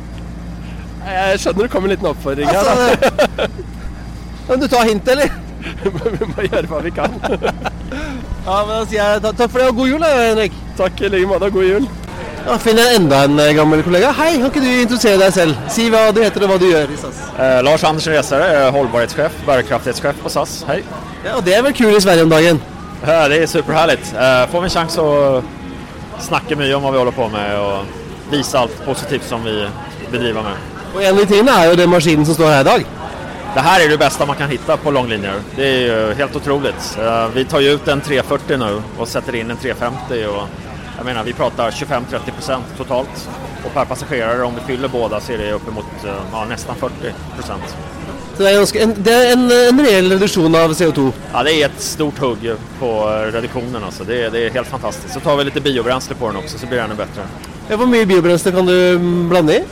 Jeg skjønner det kommer en liten oppfordring her. Altså, da. <laughs> Kan du tar hintet, eller? <laughs> vi må gjøre hva vi kan. <laughs> ja, men da sier jeg takk for det, og god jul, Henrik. Takk i like måte, og god jul. Da finner jeg enda en eh, gammel kollega. Hei, kan ikke du introdusere deg selv? Si hva du heter og hva du gjør i SAS. Eh, Lars Anders Reser, holdbarhetssjef, bærekraftighetssjef på SAS. Hei. Ja, og det er vel kul i Sverige om dagen? Ja, det er superherlig. Eh, får vi en sjanse att snacka mye om hva vi håller på med og viser alt positivt som vi bedriver med. Og en av tingene er jo den maskinen som står her i dag. Det her er det beste man kan hitta på langlinjer. Det er jo helt otroligt. Eh, vi tar ut en 340 nå og setter inn en 350 og jeg mener, vi prater 25-30% totalt. Og per passagerare, om vi fyller båda, så er det uppemot eh, ja, nesten 40 procent. Så det er, ganske, en, det er en, en reell reduksjon av CO2. Ja, det er et stort hugg på reduksjonen. Altså. Det, det er helt fantastisk. Så tar vi litt biobrensel på den også, så blir det bedre. bättre. Ja, Hvor mye biobrensel kan du mm, blande i?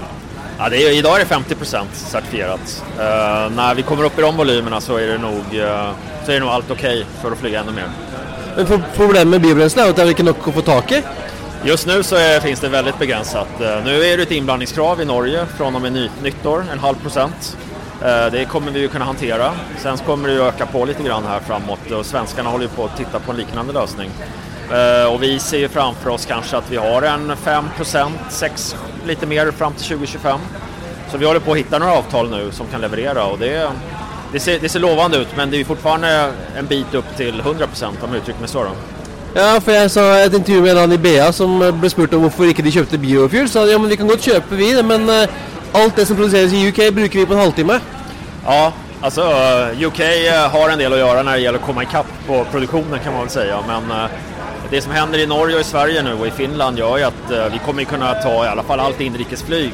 Ja, det er, I dag er det 50 sertifisert. Uh, når vi kommer opp i de volumene, så er det nok, uh, så är det nog allt okej för att flyga ännu mer. Men for, Problemet med biobrensel er at det er ikke nok å få tak i. Just nu så är, finns det väldigt begränsat. Eh, Nu är det ett inblandningskrav i Norge från och med ny, nyttår, en halv procent. Eh, Det kommer vi ju kunna hantera. Sen kommer det ju öka på lite grann här framåt och svenskarna håller ju på att titta på en liknande lösning. Eh, Och vi ser ju framför oss kanske att vi har en 5% 6 lite mer fram till 2025. Så vi håller på att hitta några avtal nu som kan leverera och det, det, ser, det ser lovande ut men det är ju fortfarande en bit upp till 100% om jag uttrycker mig så då. Ja, for jeg så et intervju med en annen i BA som ble spurt om hvorfor ikke de kjøpte biofuel. Så ja, men vi kan godt kjøpe vi det, men eh, alt det som produseres i UK bruker vi på en halvtime. Ja, alltså eh, UK eh, har en del å gjøre når det gjelder å komme i ikapp på produktionen kan man väl säga. Men eh, det som händer i Norge och i Sverige nu och i Finland gör ju att eh, vi kommer kunne kunna ta i alla fall allt inrikesflyg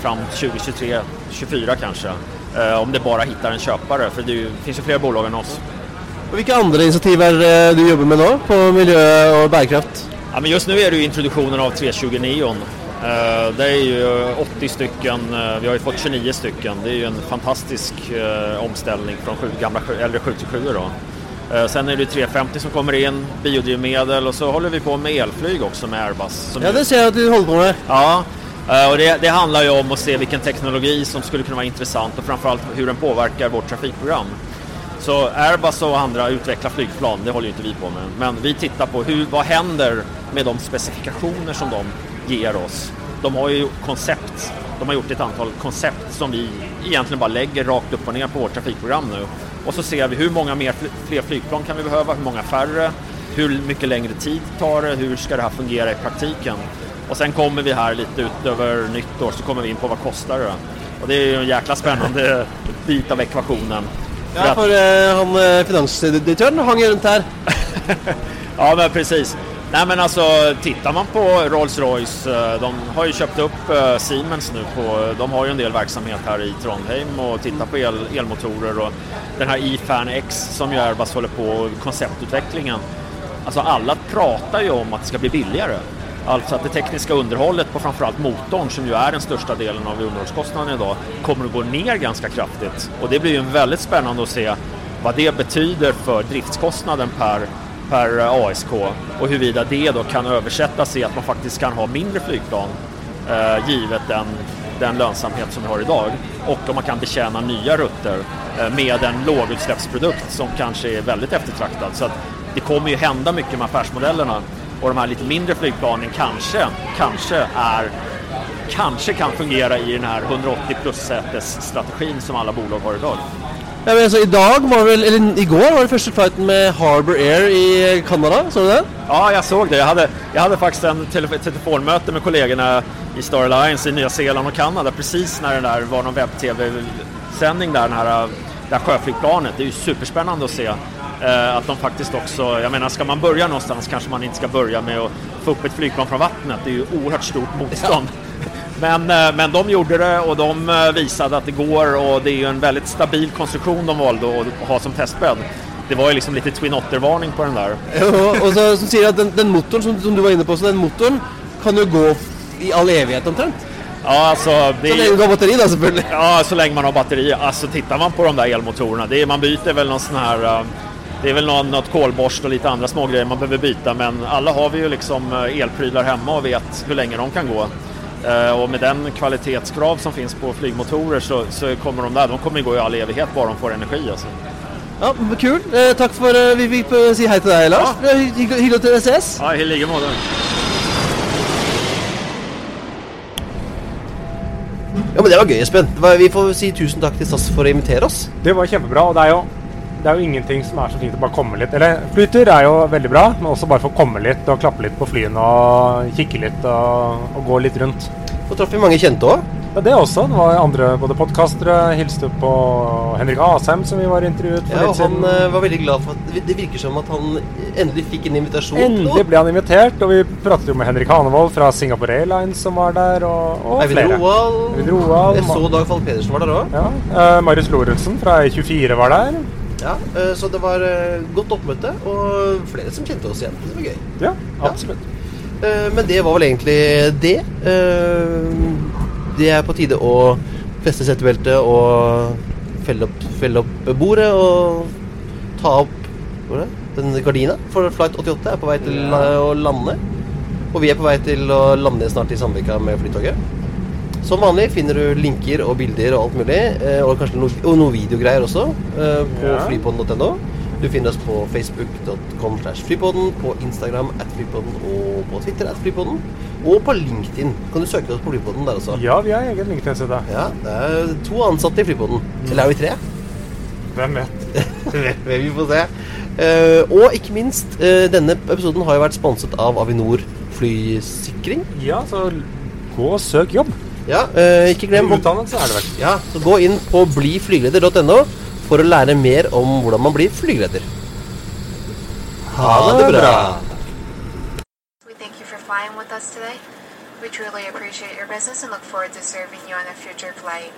fram 2023, 2024 kanske. Eh, Om det bare hittar en köpare, for det finnes jo finns ju enn bolag än oss. Og Hvilke andre initiativ er du jobber med nå på miljø og bærekraft? Ja, men just nu är det ju introduktionen av 320 Neon. Eh, Det är ju 80 stycken, eh, vi har ju fått 29 stycken. Det är ju en fantastisk eh, omställning från sju, gamla äldre 737 då. Eh, Sen är det 350 som kommer in, biodrivmedel och så håller vi på med elflyg också med Airbus. som Ja, det ser jeg at du holder på med. Ja, og och det, det handlar ju om att se vilken teknologi som skulle kunna vara intressant och framförallt hur den påverkar vårt trafikprogram. Så Airbus och andra utvecklar flygplan, det håller ju inte vi på med. Men vi tittar på hur, vad händer med de specifikationer som de ger oss. De har ju koncept, de har gjort ett antal koncept som vi egentligen bara lägger rakt upp och ner på vårt trafikprogram nu. Och så ser vi hur många mer, fler flygplan kan vi behöva, hur många färre, hur mycket längre tid tar det, hur ska det här fungera i praktiken. Och sen kommer vi här lite utöver nyttår så kommer vi in på vad kostar det. Och det är ju en jäkla spännande <laughs> bit av ekvationen. Ja, för eh, han finansdirektören finansdirektøren hang jo rundt her. <laughs> Ja, men precis. Nej, men alltså tittar man på Rolls-Royce, eh, de har ju köpt upp eh, Siemens nu på, de har ju en del verksamhet här i Trondheim och tittar på el, elmotorer och den här E-Fan X som ju Airbus håller på konceptutvecklingen. Alltså alla pratar ju om att det ska bli billigare. Alltså att det tekniska underhållet på framförallt motorn som ju är den största delen av underhållskostnaden idag kommer att gå ner ganska kraftigt. Och det blir ju väldigt spännande att se vad det betyder för driftskostnaden per, per ASK och huruvida det då kan översättas i att man faktiskt kan ha mindre flygplan eh, givet den, den lönsamhet som vi har idag och om man kan betjäna nya rutter eh, med en lågutsläppsprodukt som kanske är väldigt eftertraktad. Så det kommer ju hända mycket med affärsmodellerna och de här lite mindre flygplanen kanske, kanske är kanske kan fungera i den här 180 plus strategin som alla bolag har idag. Ja, men altså, I dag var vel, eller i går var det første flighten med Harbour Air i Canada, så du det? Ja, jeg så det. Jeg hadde, jeg hadde faktisk en telefonmøte med kollegene i Star Alliance i Nya Zeeland og Kanada precis når det der var noen webb-TV-sending der, den här, det här sjöflygplanet. Det er jo superspännande å se eh, at de faktisk også, jag menar ska man börja någonstans kanskje man ikke skal börja med å få opp et flygplan fra vattnet. Det er jo oerhört stort motstånd. Men, eh, men de gjorde det och de eh, visade att det går och det är ju en väldigt stabil konstruktion de valde att ha som testbädd. Det var ju liksom lite Twin Otter-varning på den där. och så, som sier att at den, den motoren som, som du var inne på, så den motoren kan jo gå i all evighet omtrent. Ja, alltså... Det Så länge man har batteri då selvfølgelig. Ja, så länge man har batteri. Alltså tittar man på de där elmotorerna, det är, man byter väl någon sån här... eh, Det är väl någon, något kolborst och lite andra små grejer man behöver byta men alla har vi ju liksom elprylar hemma och vet hur länge de kan gå. Eh, Och med den kvalitetskrav som finns på flygmotorer så, så kommer de där, de kommer gå i all evighet bara de får energi alltså. Ja, Kul. Eh, takk for eh, vi fikk eh, si hei til deg, Lars. Er Hyggelig hyggelig at dere. Ja, i like måte. Ja, men Det var gøy, Espen. Vi får si tusen takk til SAS for å invitere oss. Det var kjempebra. og deg jo det er jo ingenting som er så fint å bare komme litt. Eller flytur er jo veldig bra, men også bare få komme litt og klappe litt på flyene og kikke litt og, og gå litt rundt. Så traff vi mange kjente òg. Ja, det også. Det var andre både podkastere. Hilste på Henrik Asheim, som vi var intervjuet for Ja, og litt siden. Han var veldig glad for at Det virker som at han endelig fikk en invitasjon. Endelig ble han invitert, og vi pratet jo med Henrik Hanevold fra Singapore Airlines som var der, og, og Eivind flere. Roald. Eivind Roald. Jeg så Dag Falk Pedersen var der òg. Ja. Uh, Marius Lorentzen fra E24 var der. Ja, eh, så det var eh, godt oppmøte, og flere som kjente oss igjen. Det var gøy. Ja, absolutt. Ja. Men det var vel egentlig det. Eh, Det er på tide å feste settebeltet og felle opp, felle opp bordet og ta opp den gardina. For Flight 88 er på vei til eh, å lande. Og vi er på vei til å lande snart i Sandvika med flytoget. Som vanlig finner du linker og bilder og alt mulig, eh, og kanskje noe, og noe videogreier også, eh, på Ja. flypodden.no. Du finner oss på facebook.com slash flypodden, på Instagram at flypodden og på Twitter at flypodden. Og på LinkedIn. Kan du søke oss på Flypodden der også? Ja, vi har egen LinkedIn-side. Ja, det er to ansatte i Flypodden. Eller er vi tre? Hvem vet? <laughs> vi får se. Eh, og ikke minst, denne episoden har jo vært sponset av Avinor flysikring. Ja, så gå og søk jobb. Ja, eh, ikke glem Utdannelse er det verdt. Ja, så gå inn på bliflygeleder.no for å lære mer om hvordan man blir flygeleder. Ha det bra! We thank you for flying with us today. We truly appreciate your business and look forward to serving you on a future flight.